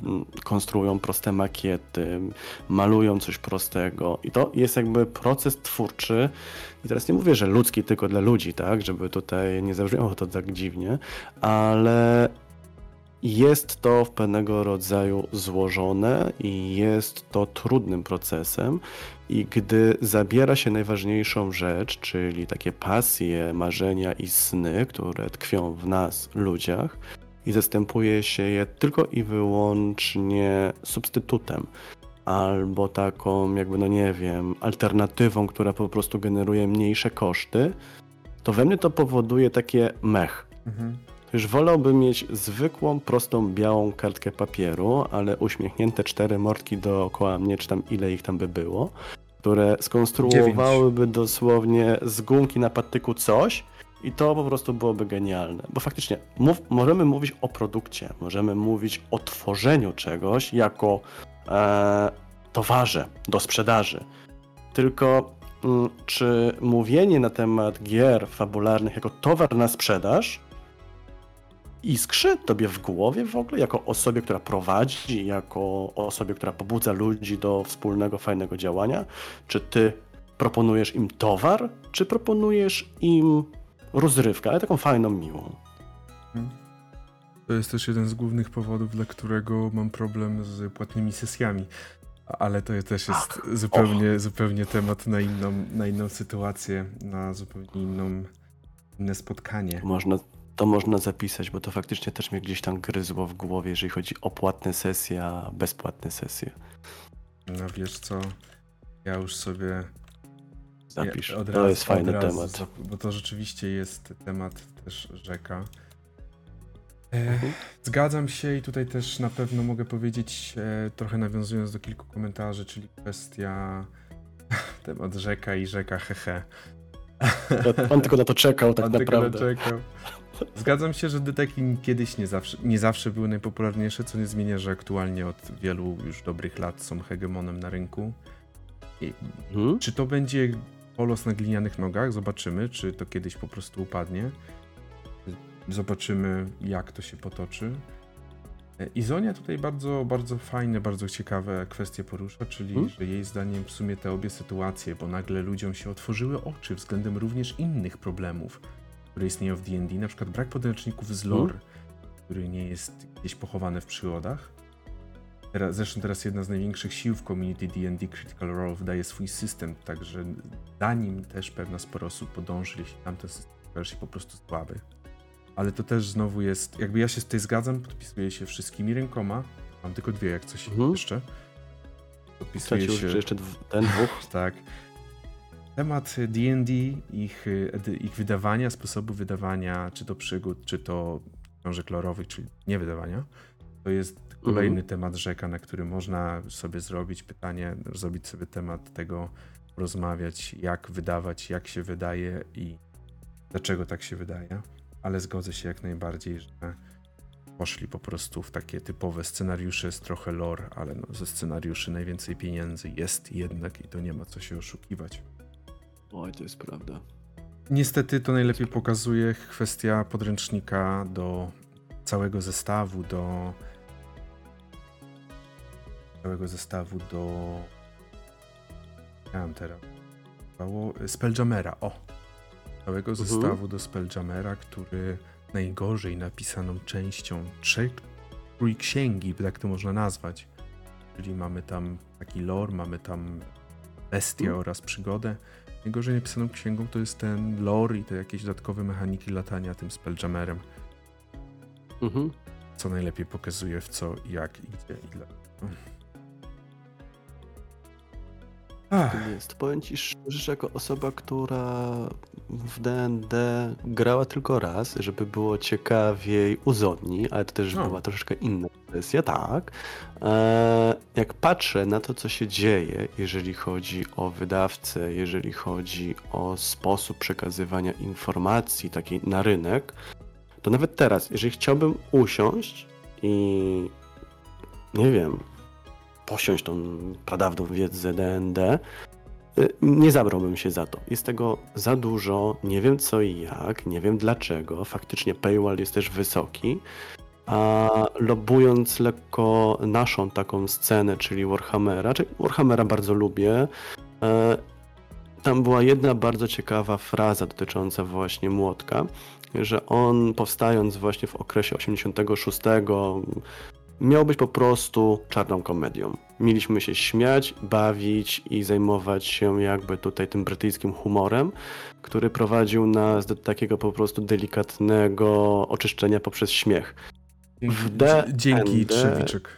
mm, konstruują proste makiety, malują coś prostego. I to jest jakby proces twórczy. I teraz nie mówię, że ludzki tylko dla ludzi, tak, żeby tutaj nie zabrzmiało to tak dziwnie, ale jest to w pewnego rodzaju złożone i jest to trudnym procesem. I gdy zabiera się najważniejszą rzecz, czyli takie pasje, marzenia i sny, które tkwią w nas, ludziach, i zastępuje się je tylko i wyłącznie substytutem, albo taką, jakby, no nie wiem, alternatywą, która po prostu generuje mniejsze koszty, to we mnie to powoduje takie mech. Mhm. Już wolałbym mieć zwykłą, prostą, białą kartkę papieru, ale uśmiechnięte cztery mordki dookoła mnie, czy tam ile ich tam by było, które skonstruowałyby Dziewięć. dosłownie z gumki na patyku coś i to po prostu byłoby genialne. Bo faktycznie mów, możemy mówić o produkcie, możemy mówić o tworzeniu czegoś jako e, towarze do sprzedaży. Tylko mm, czy mówienie na temat gier fabularnych jako towar na sprzedaż iskrzy tobie w głowie w ogóle, jako osobie, która prowadzi, jako osobie, która pobudza ludzi do wspólnego, fajnego działania? Czy ty proponujesz im towar, czy proponujesz im rozrywkę, ale taką fajną, miłą? To jest też jeden z głównych powodów, dla którego mam problem z płatnymi sesjami. Ale to też jest Tak. zupełnie, zupełnie temat na inną, na inną sytuację, na zupełnie inną, inne spotkanie. Można, to można zapisać, bo to faktycznie też mnie gdzieś tam gryzło w głowie, jeżeli chodzi o płatne sesje, a bezpłatne sesje. No wiesz co, ja już sobie Zapisz. Ja od to razu- jest fajny razu temat. Bo to rzeczywiście jest temat też rzeka. E, Mhm. Zgadzam się i tutaj też na pewno mogę powiedzieć, e, trochę nawiązując do kilku komentarzy, czyli kwestia *laughs* temat rzeka i rzeka hehe. On tylko na to czekał tak *laughs* On tylko naprawdę. naczekał. Zgadzam się, że deteki kiedyś nie zawsze, nie zawsze były najpopularniejsze, co nie zmienia, że aktualnie od wielu już dobrych lat są hegemonem na rynku. I Mhm. czy to będzie polos na glinianych nogach? Zobaczymy, czy to kiedyś po prostu upadnie. Zobaczymy, jak to się potoczy. Izonia tutaj bardzo, bardzo fajne, bardzo ciekawe kwestie porusza, czyli Hmm? że jej zdaniem w sumie te obie sytuacje, bo nagle ludziom się otworzyły oczy względem również innych problemów, które istnieją w D&D, na przykład brak podręczników z lore, który nie jest gdzieś pochowany w przygodach. Teraz, zresztą teraz jedna z największych sił w community D&D Critical Role wydaje swój system, także za nim też pewna sporo osób podąży, jeśli tamten system okaże się po prostu słaby. Ale to też znowu jest, jakby ja się z tej zgadzam, podpisuję się wszystkimi rękoma, mam tylko dwie jak coś Mhm. jeszcze. Podpisuję Stracił się, jeszcze ten dwóch. *laughs* tak. Temat D&D, ich, edy- ich wydawania, sposobu wydawania, czy to przygód, czy to książek lorowych, czyli nie wydawania, to jest kolejny temat rzeka, na który można sobie zrobić pytanie, zrobić sobie temat tego, rozmawiać, jak wydawać, jak się wydaje i dlaczego tak się wydaje. Ale zgodzę się jak najbardziej, że poszli po prostu w takie typowe scenariusze, jest trochę lore, ale no, ze scenariuszy najwięcej pieniędzy jest jednak i to nie ma co się oszukiwać. Oj, to jest prawda. Niestety to najlepiej pokazuje kwestia podręcznika do całego zestawu, do całego zestawu do mam teraz Spelljamera, o całego Mhm. zestawu do Spelljamera, który najgorzej napisaną częścią trzej trójksięgi, tak to można nazwać. Czyli mamy tam taki lore, mamy tam bestię Mhm. oraz przygodę. Najgorzej napisaną księgą to jest ten lore i te jakieś dodatkowe mechaniki latania tym Spelljamerem, Mhm. co najlepiej pokazuje w co, jak i gdzie i. Ach, tym jest. Powiem ci szczerze, że jako osoba, która w D&D grała tylko raz, żeby było ciekawiej uzodni, ale to też No. była troszeczkę inna kwestia, tak. E, jak patrzę na to, co się dzieje, jeżeli chodzi o wydawcę, jeżeli chodzi o sposób przekazywania informacji takiej na rynek, to nawet teraz, jeżeli chciałbym usiąść i nie wiem, posiąść tą pradawną wiedzę D&D, y, nie zabrałbym się za to. Jest tego za dużo, nie wiem co i jak, nie wiem dlaczego. Faktycznie paywall jest też wysoki, a lobując lekko naszą taką scenę, czyli Warhammera, czyli Warhammera bardzo lubię, e, tam była jedna bardzo ciekawa fraza dotycząca właśnie młotka, że on powstając właśnie w okresie 86 miał być po prostu czarną komedią. Mieliśmy się śmiać, bawić i zajmować się jakby tutaj tym brytyjskim humorem, który prowadził nas do takiego po prostu delikatnego oczyszczenia poprzez śmiech. w D Dzięki Trzewiczek.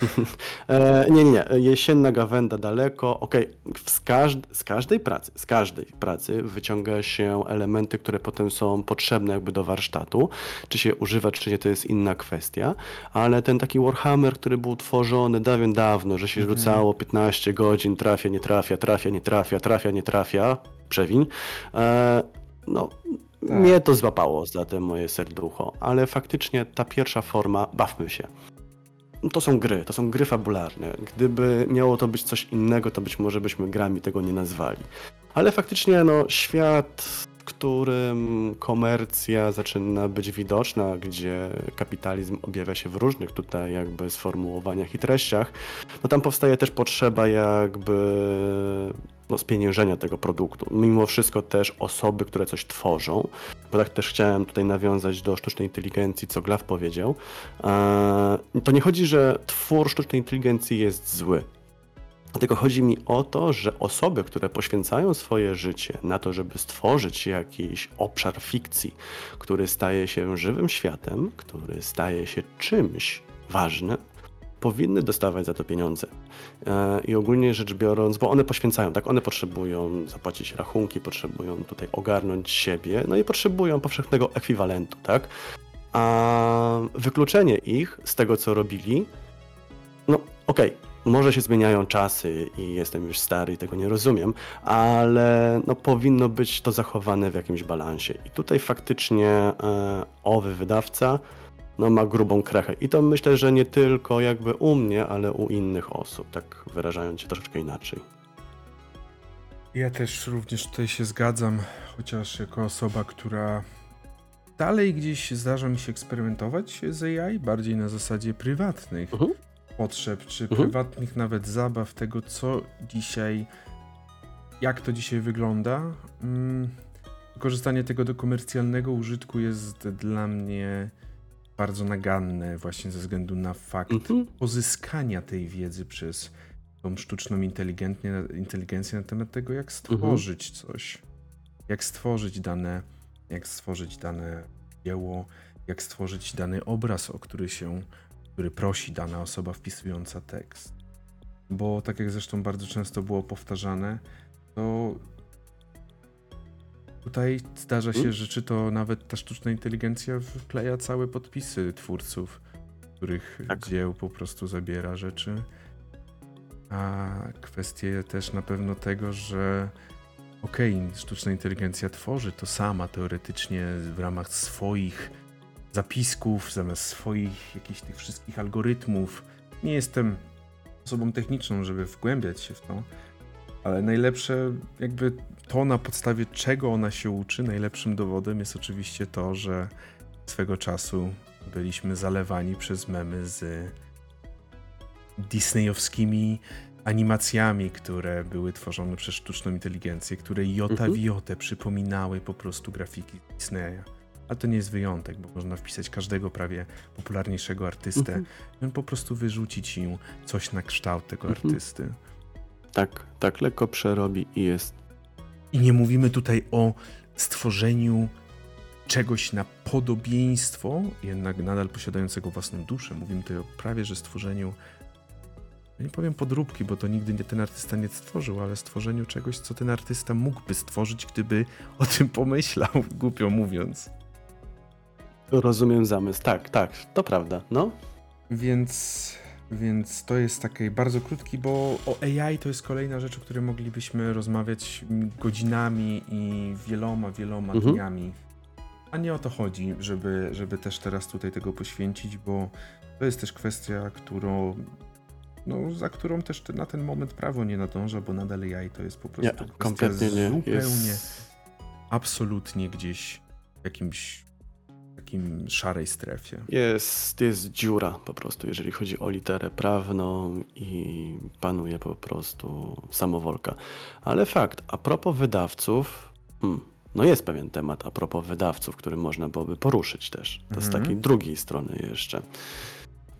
*laughs* E, nie, nie, nie. Jesienna gawenda daleko. Okej, z, każd- z każdej pracy, z każdej pracy wyciąga się elementy, które potem są potrzebne jakby do warsztatu. Czy się używa, czy nie, to jest inna kwestia. Ale ten taki Warhammer, który był tworzony dawien dawno, że się Mhm. rzucało 15 godzin, trafia, nie trafia, trafia, nie trafia, trafia, nie trafia, przewiń. E, no, Tak. mnie to złapało za te moje serducho, ale faktycznie ta pierwsza forma, bawmy się. To są gry, to są gry fabularne. Gdyby miało to być coś innego, to być może byśmy grami tego nie nazwali. Ale faktycznie, no, świat, w którym komercja zaczyna być widoczna, gdzie kapitalizm objawia się w różnych tutaj jakby sformułowaniach i treściach, no tam powstaje też potrzeba jakby no, spieniężenia tego produktu. Mimo wszystko też osoby, które coś tworzą, bo tak też chciałem tutaj nawiązać do sztucznej inteligencji, co Glaw powiedział, e, to nie chodzi, że twór sztucznej inteligencji jest zły. Tylko chodzi mi o to, że osoby, które poświęcają swoje życie na to, żeby stworzyć jakiś obszar fikcji, który staje się żywym światem, który staje się czymś ważnym, powinny dostawać za to pieniądze. E, I ogólnie rzecz biorąc, bo one poświęcają, tak, one potrzebują zapłacić rachunki, potrzebują tutaj ogarnąć siebie, no i potrzebują powszechnego ekwiwalentu, tak? A wykluczenie ich z tego, co robili, no okej, okay, może się zmieniają czasy i jestem już stary i tego nie rozumiem, ale no, powinno być to zachowane w jakimś balansie. I tutaj faktycznie e, owy wydawca no, ma grubą krechę. I to myślę, że nie tylko jakby u mnie, ale u innych osób, tak wyrażając się troszeczkę inaczej. Ja też również tutaj się zgadzam, chociaż jako osoba, która dalej gdzieś zdarza mi się eksperymentować z AI, bardziej na zasadzie prywatnych uh mhm. -huh. potrzeb, czy uh mhm. -huh. prywatnych nawet zabaw, tego co dzisiaj, jak to dzisiaj wygląda. Mm, korzystanie tego do komercjalnego użytku jest dla mnie bardzo naganne właśnie ze względu na fakt mhm. pozyskania tej wiedzy przez tą sztuczną inteligencję na temat tego, jak stworzyć mhm. coś. Jak stworzyć dane, jak stworzyć dane dzieło, jak stworzyć dany obraz, o który się, który prosi dana osoba wpisująca tekst. Bo tak jak zresztą bardzo często było powtarzane, to Tutaj zdarza się, hmm? że czy to nawet ta sztuczna inteligencja wkleja całe podpisy twórców, których tak. dzieł po prostu zabiera rzeczy. A kwestie też na pewno tego, że okej, okay, sztuczna inteligencja tworzy to sama teoretycznie w ramach swoich zapisków, zamiast swoich jakichś tych wszystkich algorytmów. Nie jestem osobą techniczną, żeby wgłębiać się w to, ale najlepsze jakby to na podstawie czego ona się uczy, najlepszym dowodem jest oczywiście to, że swego czasu byliśmy zalewani przez memy z disneyowskimi animacjami, które były tworzone przez sztuczną inteligencję, które jota w mhm. jotę przypominały po prostu grafiki Disneya. Ale to nie jest wyjątek, bo można wpisać każdego prawie popularniejszego artystę mhm. i on po prostu wyrzucić im coś na kształt tego mhm. artysty. Tak, tak lekko przerobi i jest i nie mówimy tutaj o stworzeniu czegoś na podobieństwo, jednak nadal posiadającego własną duszę. Mówimy tutaj o prawie, że stworzeniu, nie powiem podróbki, bo to nigdy ten artysta nie stworzył, ale stworzeniu czegoś, co ten artysta mógłby stworzyć, gdyby *laughs* o tym pomyślał, *laughs* głupio mówiąc. Rozumiem zamysł, tak, tak, to prawda, no. Więc więc to jest taki bardzo krótki, bo o AI to jest kolejna rzecz, o której moglibyśmy rozmawiać godzinami i wieloma, wieloma mhm. dniami. A nie o to chodzi, żeby, żeby też teraz tutaj tego poświęcić, bo to jest też kwestia, którą, no, za którą też na ten moment prawo nie nadąża, bo nadal AI to jest po prostu nie, kompletnie nie. zupełnie, jest... absolutnie gdzieś w jakimś takim szarej strefie. Jest, jest dziura po prostu, jeżeli chodzi o literę prawną i panuje po prostu samowolka. Ale fakt, a propos wydawców, hmm, no jest pewien temat a propos wydawców, który można byłoby poruszyć też. To mhm. z takiej drugiej strony jeszcze.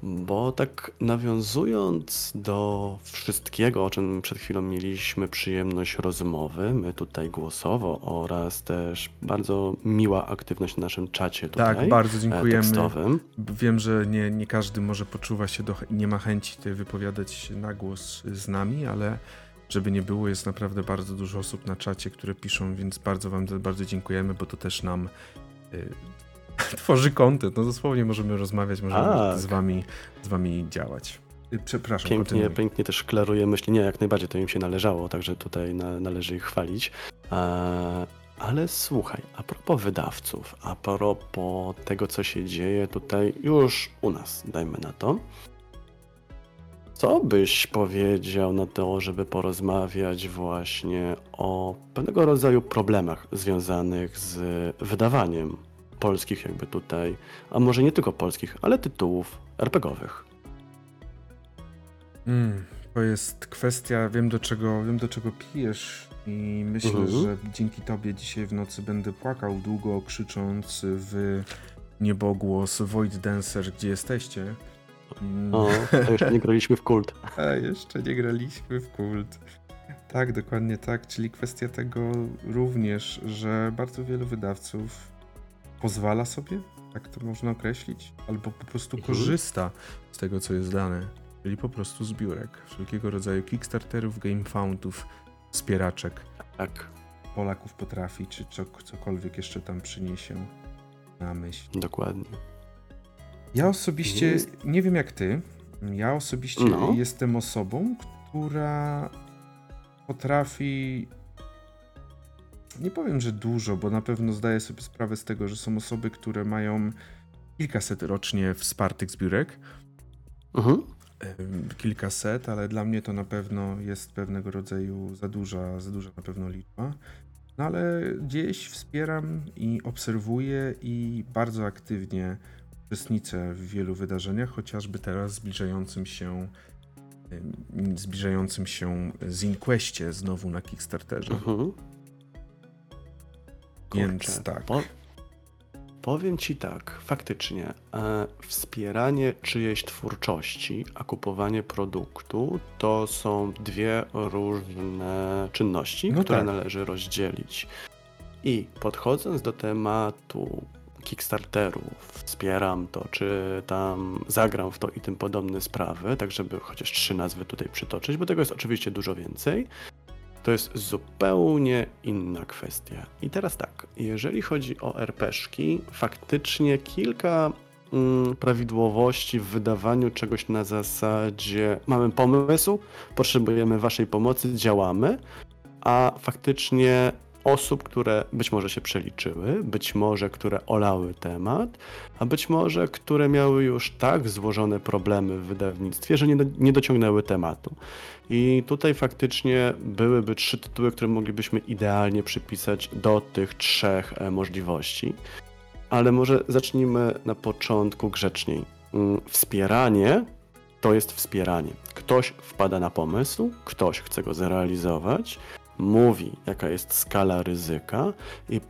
Bo tak nawiązując do wszystkiego, o czym przed chwilą mieliśmy przyjemność rozmowy, my tutaj głosowo oraz też bardzo miła aktywność na naszym czacie tutaj. Tak, bardzo dziękujemy. Tekstowym. Wiem, że nie, nie każdy może poczuwa się, do, nie ma chęci tutaj wypowiadać się na głos z nami, ale żeby nie było, jest naprawdę bardzo dużo osób na czacie, które piszą, więc bardzo Wam bardzo dziękujemy, bo to też nam y, *laughs* tworzy kontent. No dosłownie możemy rozmawiać, możemy tak. z, wami, z wami działać. Y, przepraszam. Pięknie, pięknie też klaruje myśli. Nie, jak najbardziej to im się należało, także tutaj na, należy ich chwalić. E, ale słuchaj, a propos wydawców, a propos tego, co się dzieje tutaj już u nas, dajmy na to. Co byś powiedział na to, żeby porozmawiać właśnie o pewnego rodzaju problemach związanych z wydawaniem polskich jakby tutaj, a może nie tylko polskich, ale tytułów RPGowych. Mm, To jest kwestia, wiem do czego, wiem do czego pijesz i myślę, Mhm. że dzięki tobie dzisiaj w nocy będę płakał długo, krzycząc w niebogłos Void Dancer, gdzie jesteście. Mm, O, to jeszcze nie graliśmy w kult. *laughs* A jeszcze nie graliśmy w kult. Tak, dokładnie tak. Czyli kwestia tego również, że bardzo wielu wydawców pozwala sobie, tak to można określić, albo po prostu Mhm. korzysta z tego, co jest dane. Czyli po prostu zbiórek, wszelkiego rodzaju Kickstarterów, GameFoundów, wspieraczek. Tak, Polaków potrafi, czy co, cokolwiek jeszcze tam przyniesie na myśl. dokładnie. Ja osobiście, Jest- nie wiem jak ty, ja osobiście No. jestem osobą, która potrafi. Nie powiem, że dużo, bo na pewno zdaję sobie sprawę z tego, że są osoby, które mają kilkaset rocznie wspartych zbiórek. Mhm. Kilkaset, ale dla mnie to na pewno jest pewnego rodzaju za duża, za duża na pewno liczba. No ale gdzieś wspieram i obserwuję i bardzo aktywnie uczestniczę w wielu wydarzeniach, chociażby teraz zbliżającym się zbliżającym się ZinQuestie znowu na Kickstarterze. Mhm. Więc Kurczę, tak. Po, powiem ci tak, faktycznie, e, wspieranie czyjejś twórczości, a kupowanie produktu to są dwie różne czynności, No które tak. należy rozdzielić. I podchodząc do tematu Kickstarterów, wspieram to, czy tam zagram w to i tym podobne sprawy, tak żeby chociaż trzy nazwy tutaj przytoczyć, bo tego jest oczywiście dużo więcej. To jest zupełnie inna kwestia. I teraz tak, jeżeli chodzi o RPszki, faktycznie kilka mm, prawidłowości w wydawaniu czegoś na zasadzie mamy pomysł, potrzebujemy waszej pomocy, działamy, a faktycznie osób, które być może się przeliczyły, być może które olały temat, a być może które miały już tak złożone problemy w wydawnictwie, że nie, do, nie dociągnęły tematu. I tutaj faktycznie byłyby trzy tytuły, które moglibyśmy idealnie przypisać do tych trzech e, możliwości. Ale może zacznijmy na początku grzeczniej. Mm, Wspieranie to jest wspieranie. Ktoś wpada na pomysł, ktoś chce go zrealizować, mówi, jaka jest skala ryzyka i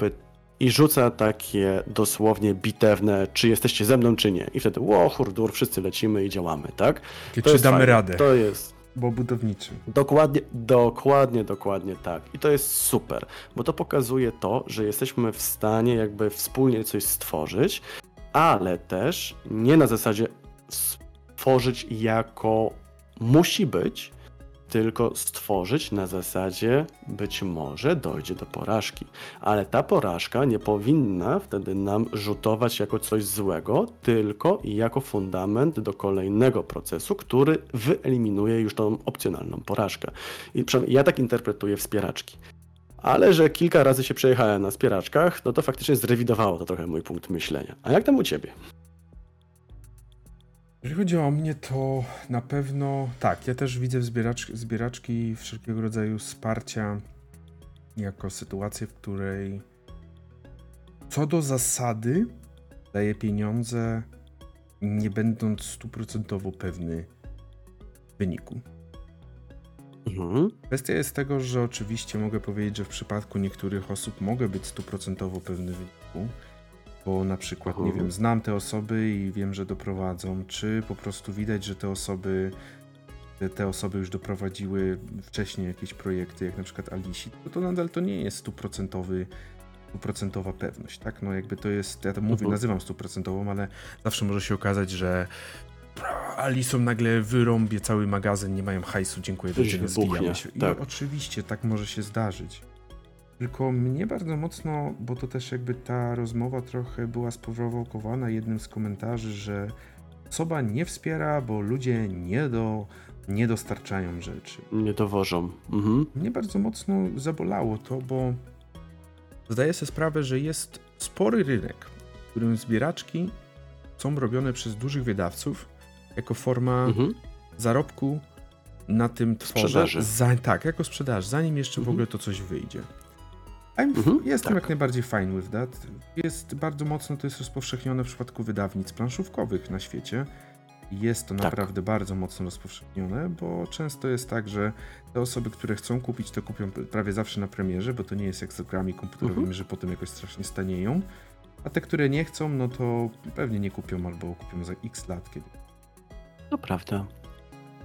i rzuca takie dosłownie bitewne, czy jesteście ze mną, czy nie. I wtedy, ło, hurdur, wszyscy lecimy i działamy, tak? Czy To jest damy fajne. radę? To jest Bo budowniczy. Dokładnie, dokładnie, dokładnie tak. I to jest super, bo to pokazuje to, że jesteśmy w stanie jakby wspólnie coś stworzyć, ale też nie na zasadzie stworzyć jako musi być, tylko stworzyć na zasadzie być może dojdzie do porażki. Ale ta porażka nie powinna wtedy nam rzutować jako coś złego, tylko jako fundament do kolejnego procesu, który wyeliminuje już tą opcjonalną porażkę. I ja tak interpretuję wspieraczki. Ale że kilka razy się przejechałem na wspieraczkach, no to faktycznie zrewidowało to trochę mój punkt myślenia. A jak tam u ciebie? Jeżeli chodzi o mnie, to na pewno tak. Ja też widzę zbieracz, zbieraczki wszelkiego rodzaju wsparcia jako sytuację, w której co do zasady daje pieniądze, nie będąc stuprocentowo pewny wyniku. Mhm. Kwestia jest tego, że oczywiście mogę powiedzieć, że w przypadku niektórych osób mogę być stuprocentowo pewny wyniku, bo na przykład, nie Mhm. wiem, znam te osoby i wiem, że doprowadzą, czy po prostu widać, że te osoby te, osoby już doprowadziły wcześniej jakieś projekty, jak na przykład Alisi, to, to nadal to nie jest stuprocentowy stuprocentowa pewność, tak? No jakby to jest, ja to mówię, Mhm. nazywam stuprocentową, ale zawsze może się okazać, że Alisom nagle wyrąbie cały magazyn, nie mają hajsu, dziękuję, widzenia, wybuchnie, zwijamy się. I tak. oczywiście tak może się zdarzyć. Tylko mnie bardzo mocno, bo to też jakby ta rozmowa trochę była sprowokowana jednym z komentarzy, że osoba nie wspiera, bo ludzie nie, do, nie dostarczają rzeczy. Nie dowożą. Mhm. Mnie bardzo mocno zabolało to, bo zdaję sobie sprawę, że jest spory rynek, w którym zbieraczki są robione przez dużych wydawców jako forma Mhm. zarobku na tym tworze. Sprzedaży. Za, tak, jako sprzedaż, zanim jeszcze w Mhm. ogóle to coś wyjdzie. I'm, Mhm, jestem tak. jak najbardziej fine with that. Jest bardzo mocno to jest rozpowszechnione w przypadku wydawnic planszówkowych na świecie. Jest to Tak. naprawdę bardzo mocno rozpowszechnione, bo często jest tak, że te osoby, które chcą kupić, to kupią prawie zawsze na premierze, bo to nie jest jak z grami komputerowymi, Mhm. że potem jakoś strasznie stanieją. A te, które nie chcą, no to pewnie nie kupią albo kupią za x lat, kiedy To prawda.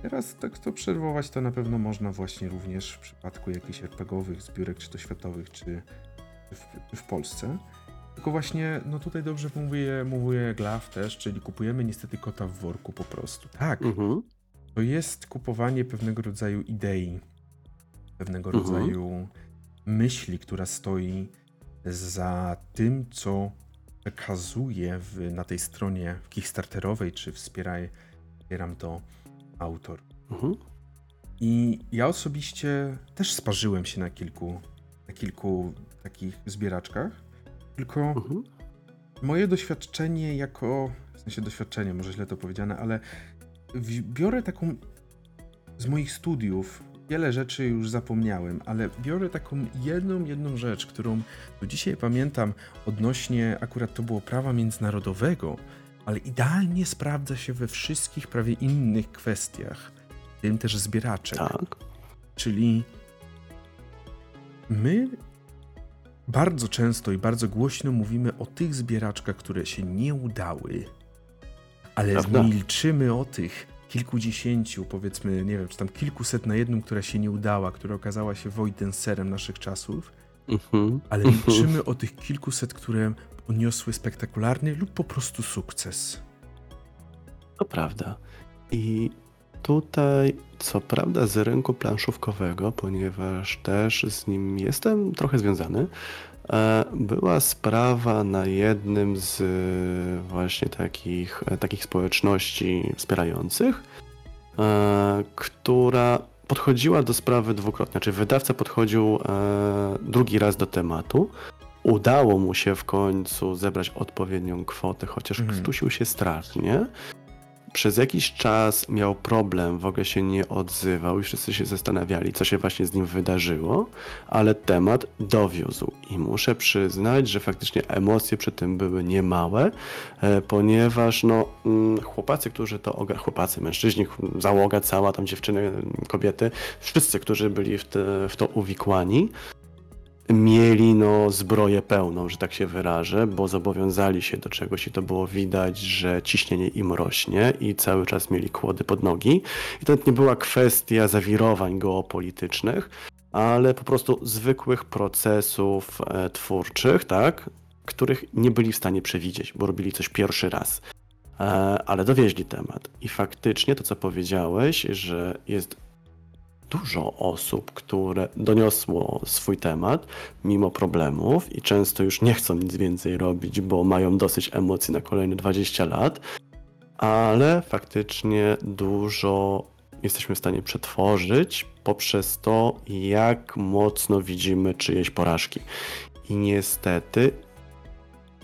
Teraz tak to przerwować to na pewno można właśnie również w przypadku jakichś RPGowych zbiórek, czy to światowych, czy w, w Polsce. Tylko właśnie, no tutaj dobrze mówię, mówię Glav też, czyli kupujemy niestety kota w worku po prostu. Tak, Mhm. to jest kupowanie pewnego rodzaju idei, pewnego Mhm. rodzaju myśli, która stoi za tym, co przekazuje w, na tej stronie kickstarterowej, czy wspieraj, wspieram to autor. Mhm. I ja osobiście też sparzyłem się na kilku, na kilku takich zbieraczkach, tylko Mhm. moje doświadczenie jako, w sensie doświadczenie, może źle to powiedziane, ale biorę taką z moich studiów, wiele rzeczy już zapomniałem, ale biorę taką jedną, jedną rzecz, którą do dzisiaj pamiętam odnośnie, akurat to było prawa międzynarodowego, ale idealnie sprawdza się we wszystkich prawie innych kwestiach, w tym też zbieraczek. Tak. Czyli my bardzo często i bardzo głośno mówimy o tych zbieraczkach, które się nie udały, ale Prawda. milczymy o tych kilkudziesięciu, powiedzmy, nie wiem, czy tam kilkuset na jedną, która się nie udała, która okazała się Voidenserem naszych czasów, Mhm. ale milczymy o tych kilkuset, które odniosły spektakularny lub po prostu sukces. To prawda. I tutaj, co prawda, z rynku planszówkowego, ponieważ też z nim jestem trochę związany, e, była sprawa na jednym z e, właśnie takich, e, takich społeczności wspierających, która podchodziła do sprawy dwukrotnie. Znaczy, wydawca podchodził drugi raz do tematu. Udało mu się w końcu zebrać odpowiednią kwotę, chociaż Mhm. stusił się strasznie. Przez jakiś czas miał problem, w ogóle się nie odzywał i wszyscy się zastanawiali, co się właśnie z nim wydarzyło, ale temat dowiózł i muszę przyznać, że faktycznie emocje przy tym były niemałe, e, ponieważ no, mm, chłopacy, którzy to oga- chłopacy, mężczyźni, załoga cała, tam dziewczyny, kobiety, wszyscy, którzy byli w, te, w to uwikłani, mieli no zbroję pełną, że tak się wyrażę, bo zobowiązali się do czegoś i to było widać, że ciśnienie im rośnie i cały czas mieli kłody pod nogi. I to nie była kwestia zawirowań geopolitycznych, ale po prostu zwykłych procesów e, twórczych, tak, których nie byli w stanie przewidzieć, bo robili coś pierwszy raz. E, ale dowieźli temat. I faktycznie to, co powiedziałeś, że jest dużo osób, które doniosło swój temat mimo problemów i często już nie chcą nic więcej robić, bo mają dosyć emocji na kolejne 20 lat, ale faktycznie dużo jesteśmy w stanie przetworzyć poprzez to, jak mocno widzimy czyjeś porażki. I niestety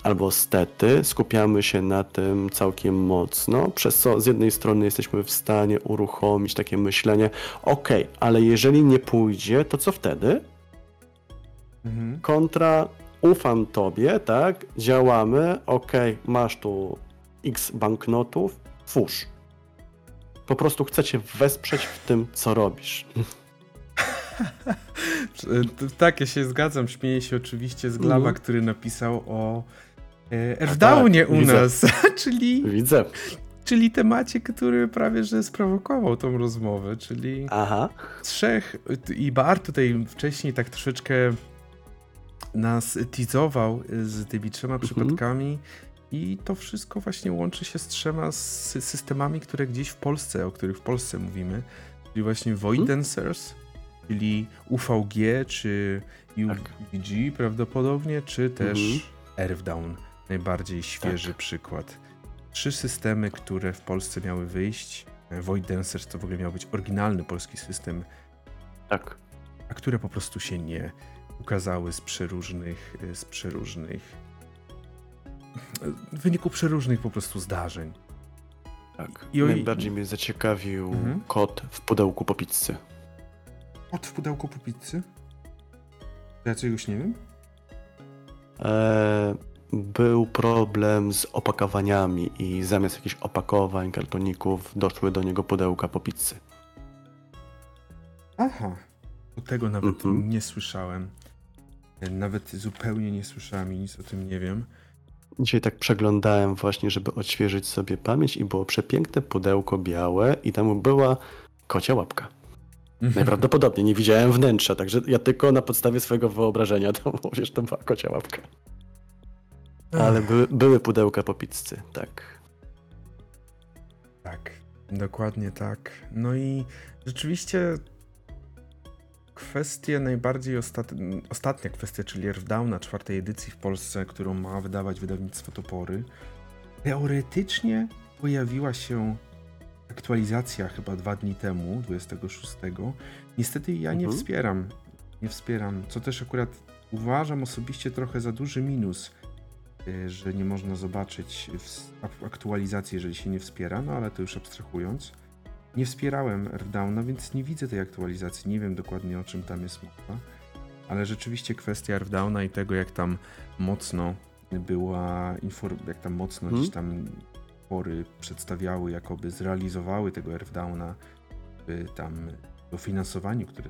albo stety skupiamy się na tym całkiem mocno, przez co z jednej strony jesteśmy w stanie uruchomić takie myślenie, ok, ale jeżeli nie pójdzie, to co wtedy? Mhm. Kontra ufam tobie, tak, działamy, ok, masz tu x banknotów, fusz. Po prostu chcę cię wesprzeć w tym, co robisz. *laughs* Tak, ja się zgadzam. Śmieję się oczywiście z Glawa, Mhm. który napisał o e, Earthdownie tak, u widzę. nas, *laughs* czyli, Widzę. czyli temacie, który prawie że sprowokował tą rozmowę, czyli Aha. trzech i Bar tutaj wcześniej tak troszeczkę nas teasował z tymi trzema Mhm. przypadkami i to wszystko właśnie łączy się z trzema sy- systemami, które gdzieś w Polsce, o których w Polsce mówimy, czyli właśnie Void Dancers, czyli UVG czy UVG prawdopodobnie, czy też Mhm. Earthdown, najbardziej świeży przykład. Trzy systemy, które w Polsce miały wyjść. Void Dancers to w ogóle miał być oryginalny polski system, Tak. a które po prostu się nie ukazały z przeróżnych, z przeróżnych w wyniku przeróżnych po prostu zdarzeń. Tak. I Najbardziej mnie zaciekawił Mhm. kot w pudełku po pizzy. Od w pudełku po pizzy? Ja czegoś nie wiem? Eee, był problem z opakowaniami i zamiast jakichś opakowań, kartoników doszły do niego pudełka po pizzy. Aha. O tego nawet Mhm. nie słyszałem. Nawet zupełnie nie słyszałem i nic o tym nie wiem. Dzisiaj tak przeglądałem właśnie, żeby odświeżyć sobie pamięć i było przepiękne pudełko białe i tam była kocia łapka. *laughs* Najprawdopodobniej nie widziałem wnętrza, także ja tylko na podstawie swojego wyobrażenia to *laughs* mówię, że to była kocia łapka. Ale były, były pudełka po pizzy, tak. Tak, dokładnie tak. No i rzeczywiście kwestie najbardziej ostat... ostatnia kwestia, czyli Earthdowna czwartej edycji w Polsce, którą ma wydawać wydawnictwo Topory, teoretycznie pojawiła się aktualizacja chyba dwa dni temu, 26. Niestety ja nie Mhm. wspieram. Nie wspieram, co też akurat uważam osobiście trochę za duży minus, że nie można zobaczyć aktualizacji, jeżeli się nie wspiera, no ale to już abstrahując. Nie wspierałem Earthdowna, więc nie widzę tej aktualizacji, nie wiem dokładnie o czym tam jest mowa, ale rzeczywiście kwestia Earthdowna i tego, jak tam mocno była, jak tam mocno Mhm. gdzieś tam pory przedstawiały, jakoby zrealizowały tego Earthdowna w tam dofinansowaniu, które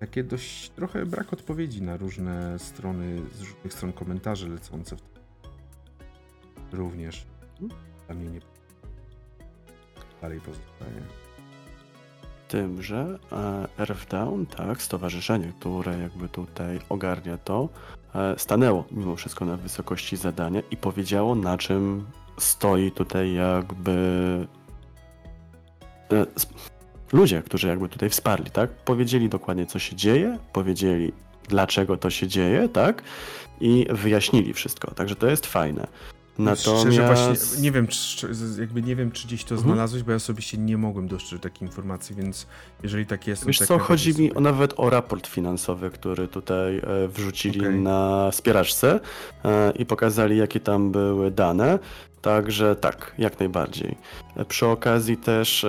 takie dość trochę brak odpowiedzi na różne strony, z różnych stron komentarze lecące w również dla mnie nie dalej pozostaje. Tymże e, Earthdown, tak, stowarzyszenie, które jakby tutaj ogarnia to, e, stanęło mimo wszystko na wysokości zadania i powiedziało na czym stoi tutaj jakby e, ludzie, którzy jakby tutaj wsparli, tak, powiedzieli dokładnie co się dzieje, powiedzieli dlaczego to się dzieje, tak, i wyjaśnili wszystko, także to jest fajne. Natomiast... Szczerze właśnie, nie wiem, czy, jakby nie wiem, czy gdzieś to Mhm. znalazłeś, bo ja osobiście nie mogłem dostrzec takiej informacji, więc jeżeli tak jest, Wiesz tak co, chodzi mi o, nawet o raport finansowy, który tutaj e, wrzucili Okej. na spieraczce e, i pokazali, jakie tam były dane. Także tak, jak najbardziej. E, Przy okazji też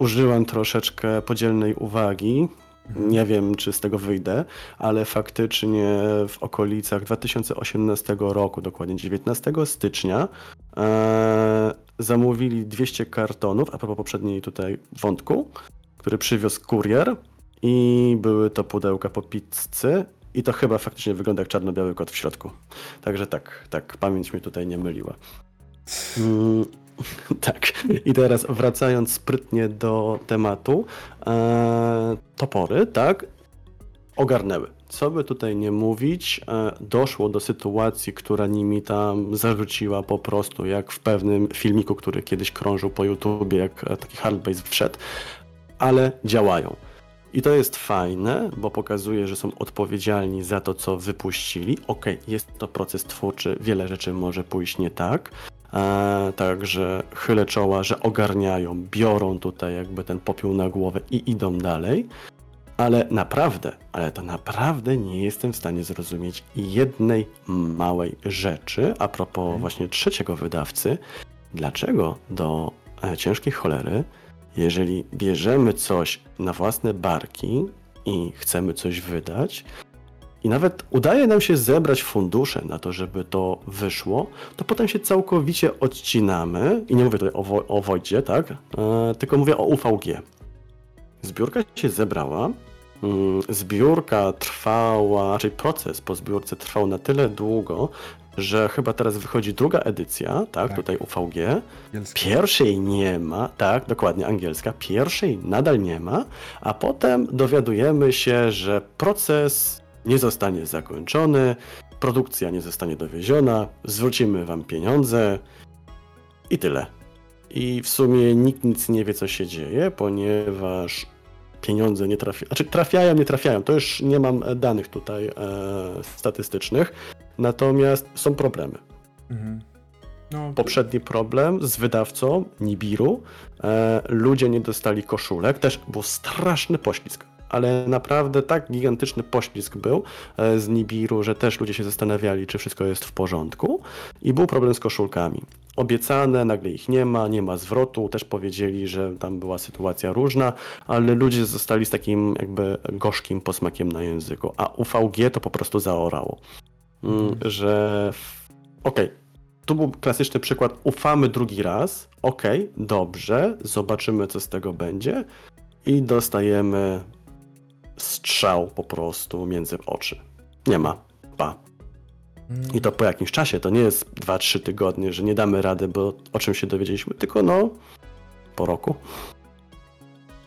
użyłem troszeczkę podzielnej uwagi. Mhm. Nie wiem, czy z tego wyjdę, ale faktycznie w okolicach 2018 roku, dokładnie 19 stycznia, e, zamówili 200 kartonów, a propos poprzedniej tutaj wątku, który przywiózł kurier i były to pudełka po pizzy i to chyba faktycznie wygląda jak czarno-biały kot w środku. Także tak, tak, pamięć mnie tutaj nie myliła. *laughs* Tak, i teraz wracając sprytnie do tematu, e, topory, tak, ogarnęły. Co by tutaj nie mówić, e, doszło do sytuacji, która nimi tam zarzuciła po prostu, jak w pewnym filmiku, który kiedyś krążył po YouTubie, jak e, taki hardbase wszedł, ale działają. I to jest fajne, bo pokazuje, że są odpowiedzialni za to, co wypuścili. Okej, jest to proces twórczy, wiele rzeczy może pójść nie tak. E, także chylę czoła, że ogarniają, biorą tutaj jakby ten popiół na głowę i idą dalej. Ale naprawdę, ale to naprawdę nie jestem w stanie zrozumieć jednej małej rzeczy a propos Mhm. właśnie trzeciego wydawcy. Dlaczego do e, ciężkiej cholery, jeżeli bierzemy coś na własne barki i chcemy coś wydać, i nawet udaje nam się zebrać fundusze na to, żeby to wyszło, to potem się całkowicie odcinamy. I nie mówię tutaj o, Wo- o Wojdzie, tak? E, tylko mówię o UVG. Zbiórka się zebrała. mm, Zbiórka trwała, czyli proces po zbiórce trwał na tyle długo, że chyba teraz wychodzi druga edycja, tak, Tak. tutaj UVG. Angielski. Pierwszej nie ma, tak, dokładnie angielska. Pierwszej nadal nie ma, a potem dowiadujemy się, że proces nie zostanie zakończony, produkcja nie zostanie dowieziona, zwrócimy wam pieniądze i tyle. I w sumie nikt nic nie wie, co się dzieje, ponieważ pieniądze nie trafiają. Znaczy trafiają, nie trafiają. To już nie mam danych tutaj e, statystycznych. Natomiast są problemy. Mhm. No, Poprzedni problem z wydawcą Nibiru. E, ludzie nie dostali koszulek. Też był straszny poślizg. Ale naprawdę tak gigantyczny poślizg był e, z Nibiru, że też ludzie się zastanawiali, czy wszystko jest w porządku. I był problem z koszulkami. Obiecane, nagle ich nie ma, nie ma zwrotu. Też powiedzieli, że tam była sytuacja różna, ale ludzie zostali z takim jakby gorzkim posmakiem na języku. A UVG to po prostu zaorało. mm, że w... okej, tu był klasyczny przykład, ufamy drugi raz, okej, dobrze, zobaczymy co z tego będzie i dostajemy strzał po prostu między oczy. Nie ma, pa. I to po jakimś czasie, to nie jest 2-3 tygodnie, że nie damy rady, bo o czym się dowiedzieliśmy, tylko no po roku.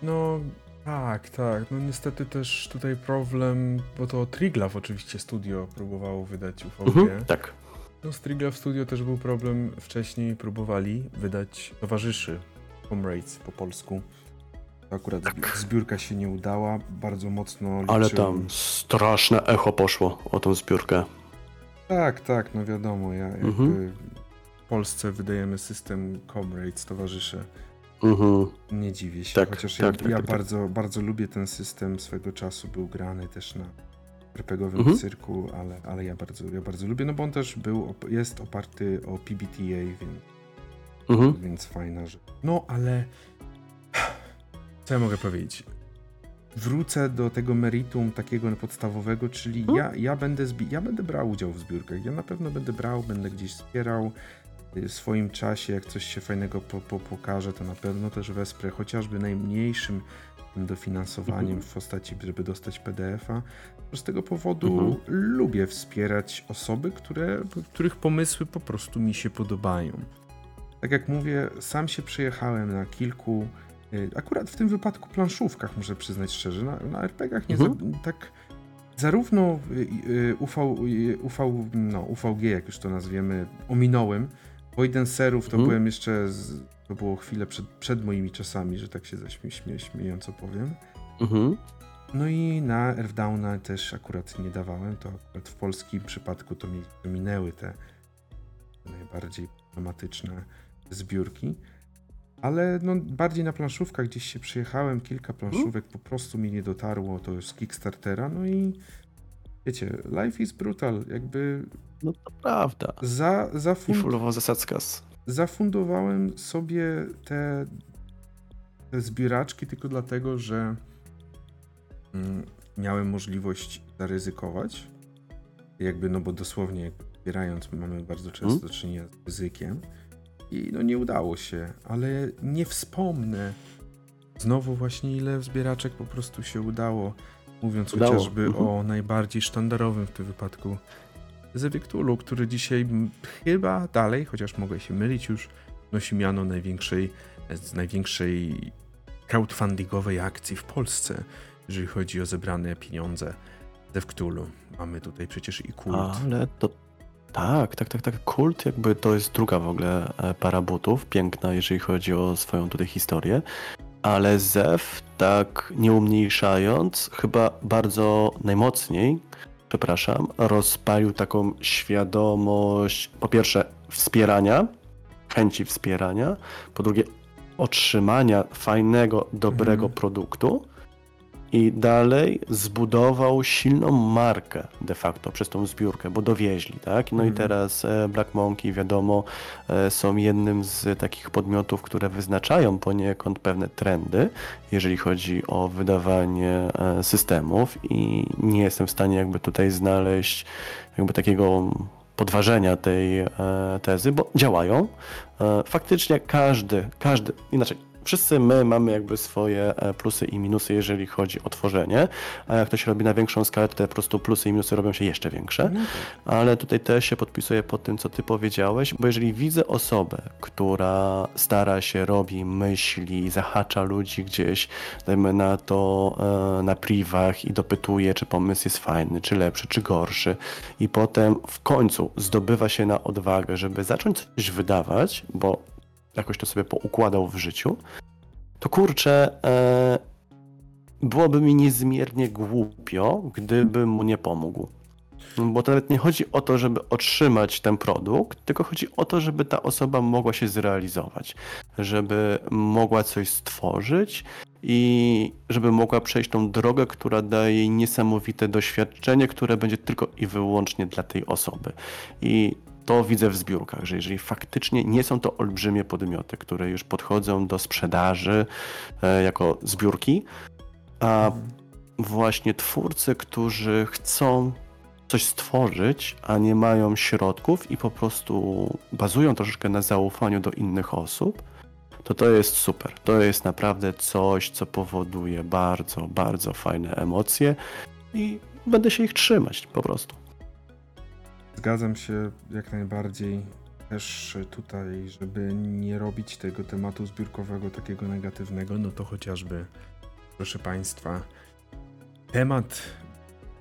No tak, tak. No niestety też tutaj problem, bo to Triglav oczywiście studio próbowało wydać UVG. Mhm, tak. No z Triglav Studio też był problem. Wcześniej próbowali wydać Towarzyszy Comrades po polsku. Akurat Tak. zbiórka się nie udała. Bardzo mocno liczyłem. Ale tam straszne echo poszło o tą zbiórkę. Tak, tak, no wiadomo. Ja jakby Mhm. w Polsce wydajemy system Comrades Towarzysze. Mhm. Nie dziwię się, Tak, chociaż tak, ja, tak, ja tak, bardzo, bardzo lubię ten system. Swego czasu był grany też na RPGowym Mhm. cyrku, ale, ale ja, bardzo, ja bardzo lubię, no bo on też był, jest oparty o PBTA, więc, Mhm. więc fajna rzecz. No ale co ja mogę powiedzieć? Wrócę do tego meritum takiego podstawowego, czyli Mhm. ja, ja, będę zbi- ja będę brał udział w zbiórkach. Ja na pewno będę brał, będę gdzieś wspierał y, w swoim czasie, jak coś się fajnego po, po, pokaże, to na pewno też wesprę chociażby najmniejszym dofinansowaniem Mhm. w postaci, żeby dostać PDF-a. Z tego powodu Mhm. lubię wspierać osoby, które, których pomysły po prostu mi się podobają. Tak jak mówię, sam się przejechałem na kilku, akurat w tym wypadku planszówkach, muszę przyznać szczerze, na, na RPG-ach nie Mhm. za, tak zarówno y, y, UV, y, UV, no, UVG, jak już to nazwiemy, ominąłem. Voidenserów to Mhm. byłem jeszcze, z, to było chwilę przed, przed moimi czasami, że tak się zaśmie, śmie, śmiejąco powiem. Mhm. No i na Earthdowna też akurat nie dawałem, to akurat w polskim przypadku to mi minęły te najbardziej problematyczne zbiórki. Ale no, bardziej na planszówkach gdzieś się przyjechałem, kilka planszówek po prostu mi nie dotarło, to z Kickstartera, no i wiecie, life is brutal, jakby No to prawda. za, I zafund, fullowa zasadzka. z- zafundowałem sobie te, te zbieraczki tylko dlatego, że mm, miałem możliwość zaryzykować. Jakby, no bo dosłownie jakby zbierając mamy bardzo często Mhm. do czynienia z ryzykiem. I no nie udało się, ale nie wspomnę znowu właśnie ile zbieraczek po prostu się udało. Mówiąc Udało. chociażby Mhm. o najbardziej sztandarowym w tym wypadku Zewiktulu, który dzisiaj chyba dalej, chociaż mogę się mylić już, nosi miano największej, z największej crowdfundingowej akcji w Polsce, jeżeli chodzi o zebrane pieniądze ze Wktulu. Mamy tutaj przecież i kult. Ale to tak, tak, tak, tak. Kult jakby to jest druga w ogóle e, para butów, piękna, jeżeli chodzi o swoją tutaj historię. Ale Zew, tak nie umniejszając, chyba bardzo najmocniej, przepraszam, rozpalił taką świadomość, po pierwsze, wspierania, chęci wspierania, po drugie, otrzymania fajnego, dobrego Mhm. produktu i dalej zbudował silną markę de facto przez tą zbiórkę, bo dowieźli, tak? No i Mhm. teraz e, Black Monkey, wiadomo, e, są jednym z takich podmiotów, które wyznaczają poniekąd pewne trendy, jeżeli chodzi o wydawanie e, systemów i nie jestem w stanie jakby tutaj znaleźć jakby takiego podważenia tej tezy, bo działają. Faktycznie każdy, każdy, inaczej, wszyscy my mamy jakby swoje e, plusy i minusy, jeżeli chodzi o tworzenie, a jak to się robi na większą skalę, to te po prostu plusy i minusy robią się jeszcze większe. No tak. Ale tutaj też się podpisuję pod tym, co ty powiedziałeś, bo jeżeli widzę osobę, która stara się, robi, myśli, zahacza ludzi gdzieś, dajmy na to e, na privach i dopytuje, czy pomysł jest fajny, czy lepszy, czy gorszy i potem w końcu zdobywa się na odwagę, żeby zacząć coś wydawać, bo jakoś to sobie poukładał w życiu, to kurczę, e, byłoby mi niezmiernie głupio, gdybym mu nie pomógł. Bo to nawet nie chodzi o to, żeby otrzymać ten produkt, tylko chodzi o to, żeby ta osoba mogła się zrealizować, żeby mogła coś stworzyć i żeby mogła przejść tą drogę, która daje jej niesamowite doświadczenie, które będzie tylko i wyłącznie dla tej osoby. I to widzę w zbiórkach, że jeżeli faktycznie nie są to olbrzymie podmioty, które już podchodzą do sprzedaży e, jako zbiórki, a właśnie twórcy, którzy chcą coś stworzyć, a nie mają środków i po prostu bazują troszeczkę na zaufaniu do innych osób, to to jest super. To jest naprawdę coś, co powoduje bardzo, bardzo fajne emocje i będę się ich trzymać po prostu. Zgadzam się jak najbardziej. Też tutaj, żeby nie robić tego tematu zbiórkowego takiego negatywnego, no to chociażby, proszę Państwa, temat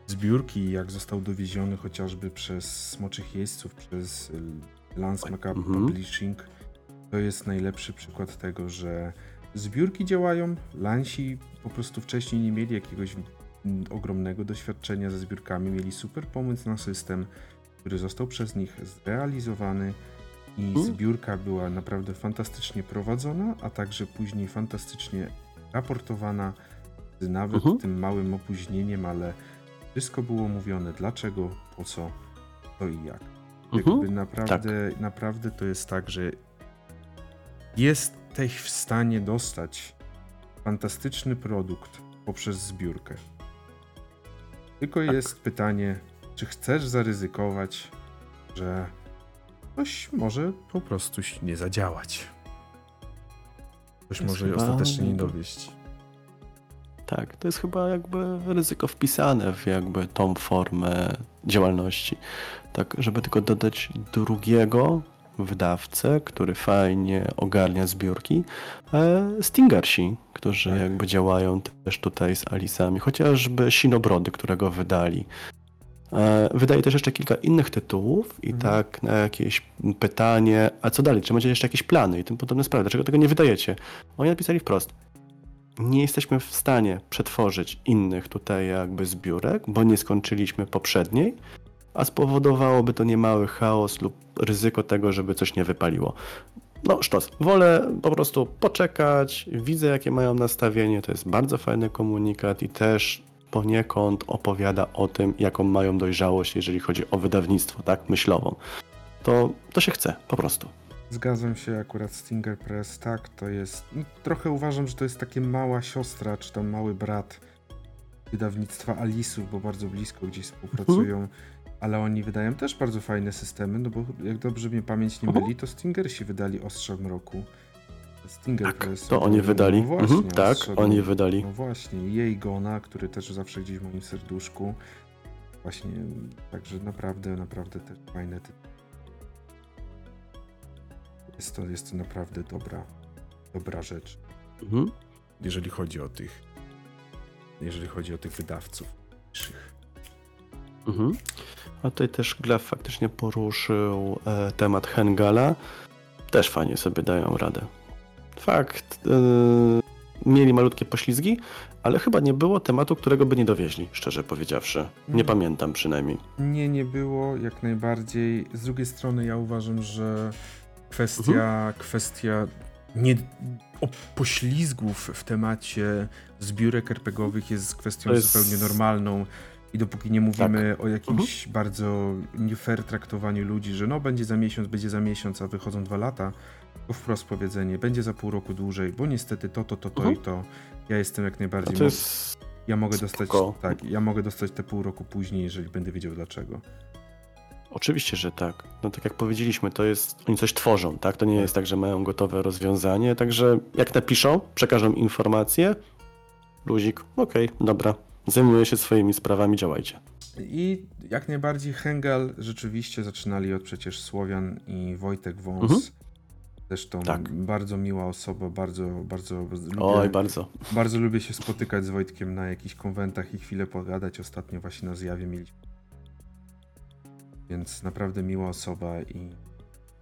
zbiórki, jak został dowieziony chociażby przez Smoczych Jeźdźców, przez Lance Macabre Mhm. Publishing, to jest najlepszy przykład tego, że zbiórki działają. Lansi po prostu wcześniej nie mieli jakiegoś mm, ogromnego doświadczenia ze zbiórkami, mieli super pomysł na system, który został przez nich zrealizowany i Mhm. zbiórka była naprawdę fantastycznie prowadzona, a także później fantastycznie raportowana z nawet Mhm. tym małym opóźnieniem, ale wszystko było mówione dlaczego, po co, to i jak. Mhm. Jakby naprawdę, naprawdę to jest tak, że jesteś w stanie dostać fantastyczny produkt poprzez zbiórkę. Tylko Tak. jest pytanie, czy chcesz zaryzykować, że coś może po prostu nie zadziałać. Coś może chyba- ostatecznie nie dowieść. Tak, to jest chyba jakby ryzyko wpisane w jakby tą formę działalności. Tak, żeby tylko dodać drugiego wydawcę, który fajnie ogarnia zbiórki, e, Stingersi, którzy Tak. jakby działają też tutaj z Alisami, chociażby Sinobrody, którego wydali. E, Wydaje też jeszcze kilka innych tytułów i Mhm. tak na jakieś pytanie, a co dalej, czy macie jeszcze jakieś plany i tym podobne sprawy, dlaczego tego nie wydajecie? Oni napisali wprost, nie jesteśmy w stanie przetworzyć innych tutaj jakby zbiórek, bo nie skończyliśmy poprzedniej, a spowodowałoby to niemały chaos lub ryzyko tego, żeby coś nie wypaliło. No, sztos. Wolę po prostu poczekać, widzę jakie mają nastawienie, to jest bardzo fajny komunikat i też poniekąd opowiada o tym, jaką mają dojrzałość, jeżeli chodzi o wydawnictwo, tak, myślową. To, to się chce, po prostu. Zgadzam się akurat Stinger Press, tak, to jest. No, trochę uważam, że to jest takie mała siostra, czy tam mały brat wydawnictwa Alisów, bo bardzo blisko gdzieś współpracują. Ale oni wydają też bardzo fajne systemy, no bo jak dobrze mnie pamięć nie Mhm. myli, to Stingersi wydali Ostrzał Mroku. Stinger Tak, to oni wydali. No właśnie, Mhm, tak, oni wydali. No właśnie, jej Gona, który też zawsze gdzieś w moim serduszku. Właśnie, także naprawdę, naprawdę też fajne tytuły. Jest to, jest to naprawdę dobra, dobra rzecz. Mhm. Jeżeli chodzi o tych, jeżeli chodzi o tych wydawców. Mhm. A tutaj też Glaf faktycznie poruszył e, temat Hengala. Też fajnie sobie dają radę. Fakt, e, mieli malutkie poślizgi, ale chyba nie było tematu, którego by nie dowieźli, szczerze powiedziawszy. Nie Mm. pamiętam przynajmniej. Nie, nie było, jak najbardziej. Z drugiej strony ja uważam, że kwestia, Mhm. kwestia nie, o poślizgów w temacie zbiórek RPGowych jest kwestią jest- Tak. zupełnie normalną. I dopóki nie mówimy o jakimś bardzo nie fair traktowaniu ludzi, że no będzie za miesiąc, będzie za miesiąc, a wychodzą dwa lata, wprost powiedzenie, będzie za pół roku dłużej, bo niestety to, to, to, to Mhm. i to. Ja jestem jak najbardziej. to jest... Ja mogę dostać, spoko. tak, ja mogę dostać te pół roku później, jeżeli będę wiedział dlaczego. Oczywiście, że tak. No tak jak powiedzieliśmy, to jest... Oni coś tworzą, tak? To nie jest tak, że mają gotowe rozwiązanie, także jak napiszą, przekażą informację, luzik, okej, dobra, zajmuję się swoimi sprawami, działajcie. I jak najbardziej Hengal rzeczywiście zaczynali od przecież Słowian i Wojtek Wąs. Mhm. Zresztą Tak. bardzo miła osoba, bardzo, bardzo lubię, Oj, bardzo. bardzo lubię się spotykać z Wojtkiem na jakichś konwentach i chwilę pogadać. Ostatnio właśnie na zjawie mieliśmy. Więc naprawdę miła osoba i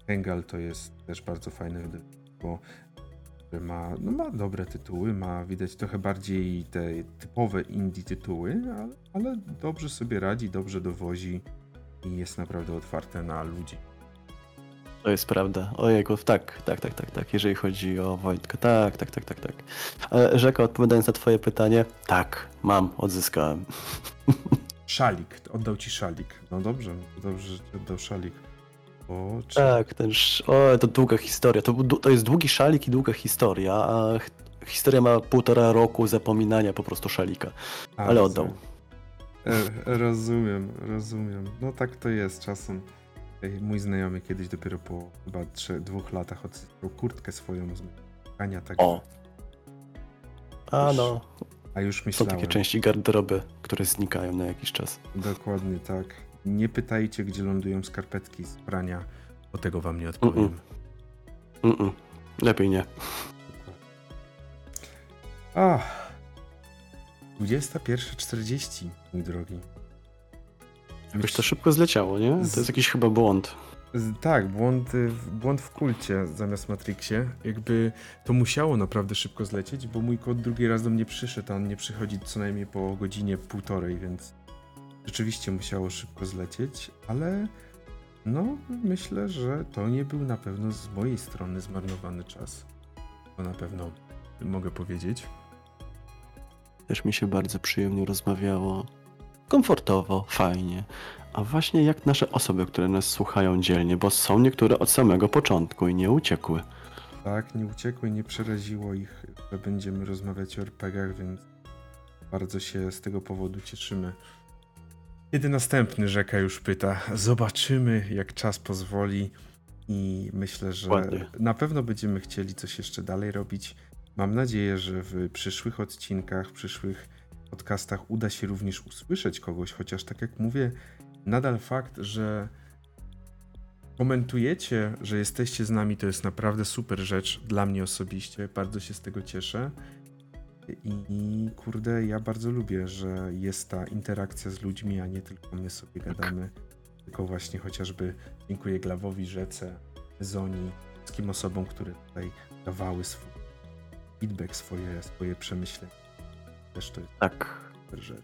Hengal to jest też bardzo fajne wydawnictwo, które ma, no ma dobre tytuły, ma widać trochę bardziej te typowe indie tytuły, ale, ale dobrze sobie radzi, dobrze dowozi i jest naprawdę otwarte na ludzi. To jest prawda. Ojejku, tak, tak, tak, tak, tak. Jeżeli chodzi o Wojtka, tak, tak, tak, tak, tak. Ale Rzeka, odpowiadając na twoje pytanie, tak, mam, odzyskałem. *laughs* Szalik, oddał ci szalik. No dobrze, dobrze, że ci oddał szalik. O, czy... Tak, ten sz... O, to długa historia. To, to jest długi szalik i długa historia, a historia ma półtora roku zapominania po prostu szalika. A, Ale oddał. E, rozumiem, rozumiem. No tak to jest czasem. Mój znajomy kiedyś dopiero po chyba trzech, dwóch latach odzyskał kurtkę swoją z mieszkania, tak. O. A no, A już są myślałem. takie części garderoby, które znikają na jakiś czas. Dokładnie tak. Nie pytajcie, gdzie lądują skarpetki z prania, bo tego wam nie odpowiem. Mm-mm. Lepiej nie. Ach. 21.40, mój drogi. Jakoś to szybko zleciało, nie? To jest jakiś chyba błąd. Tak, błąd, y, w- błąd w kulcie zamiast Matrixie. Jakby to musiało naprawdę szybko zlecieć, bo mój kod drugi raz do mnie przyszedł, a on nie przychodzi co najmniej po godzinie półtorej, więc rzeczywiście musiało szybko zlecieć, ale no myślę, że to nie był na pewno z mojej strony zmarnowany czas. To na pewno mogę powiedzieć. Też mi się bardzo przyjemnie rozmawiało. Komfortowo, fajnie. A właśnie jak nasze osoby, które nas słuchają dzielnie, bo są niektóre od samego początku i nie uciekły. Tak, nie uciekło i nie przeraziło ich, że będziemy rozmawiać o RPGach, więc bardzo się z tego powodu cieszymy. Kiedy następny rzeka już pyta, zobaczymy jak czas pozwoli i myślę, że Ładnie. na pewno będziemy chcieli coś jeszcze dalej robić. Mam nadzieję, że w przyszłych odcinkach, w przyszłych podcastach uda się również usłyszeć kogoś, chociaż tak jak mówię, nadal fakt, że komentujecie, że jesteście z nami, to jest naprawdę super rzecz dla mnie osobiście. Bardzo się z tego cieszę. I kurde, ja bardzo lubię, że jest ta interakcja z ludźmi, a nie tylko my sobie gadamy. Tylko właśnie chociażby dziękuję Glawowi, Rzece, Zoni, wszystkim osobom, które tutaj dawały swój feedback, swoje, swoje przemyślenia. Też to jest Tak, super rzecz.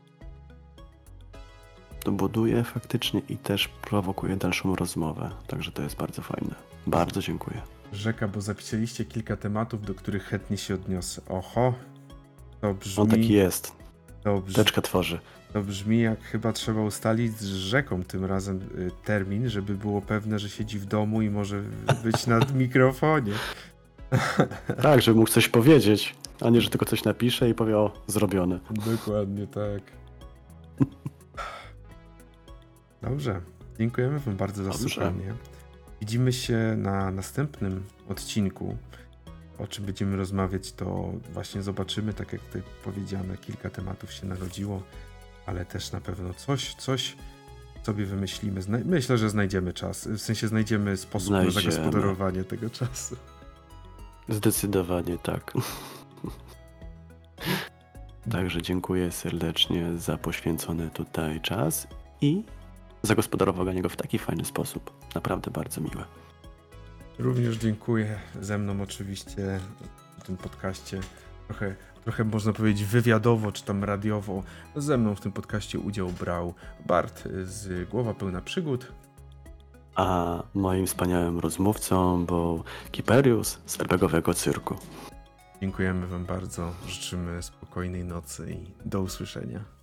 to buduje faktycznie i też prowokuje dalszą rozmowę. Także to jest bardzo fajne. Bardzo dziękuję. Rzeka, bo zapisaliście kilka tematów, do których chętnie się odniosę. Oho, to brzmi, On taki jest. to brzmi, Teczka tworzy. to brzmi jak chyba trzeba ustalić z rzeką tym razem y, termin, żeby było pewne, że siedzi w domu i może być na *laughs* mikrofonie. Tak, żeby mógł coś powiedzieć, a nie, że tylko coś napisze i powie o, zrobione. Dokładnie tak. Dobrze. Dziękujemy Wam bardzo za Dobrze. słuchanie. Widzimy się na następnym odcinku. O czym będziemy rozmawiać, to właśnie zobaczymy. Tak jak tutaj powiedziane, kilka tematów się narodziło, ale też na pewno coś, coś sobie wymyślimy. Myślę, że znajdziemy czas. W sensie znajdziemy sposób na zagospodarowanie tego czasu. Zdecydowanie tak. Także dziękuję serdecznie za poświęcony tutaj czas i zagospodarowanie go w taki fajny sposób. Naprawdę bardzo miłe. Również dziękuję. Ze mną oczywiście w tym podcaście trochę, trochę można powiedzieć wywiadowo czy tam radiowo. Ze mną w tym podcaście udział brał Bart z Głowa Pełna Przygód. A moim wspaniałym rozmówcą był Kiperius z RPGowego Cyrku. Dziękujemy Wam bardzo. Życzymy spokojnej nocy i do usłyszenia.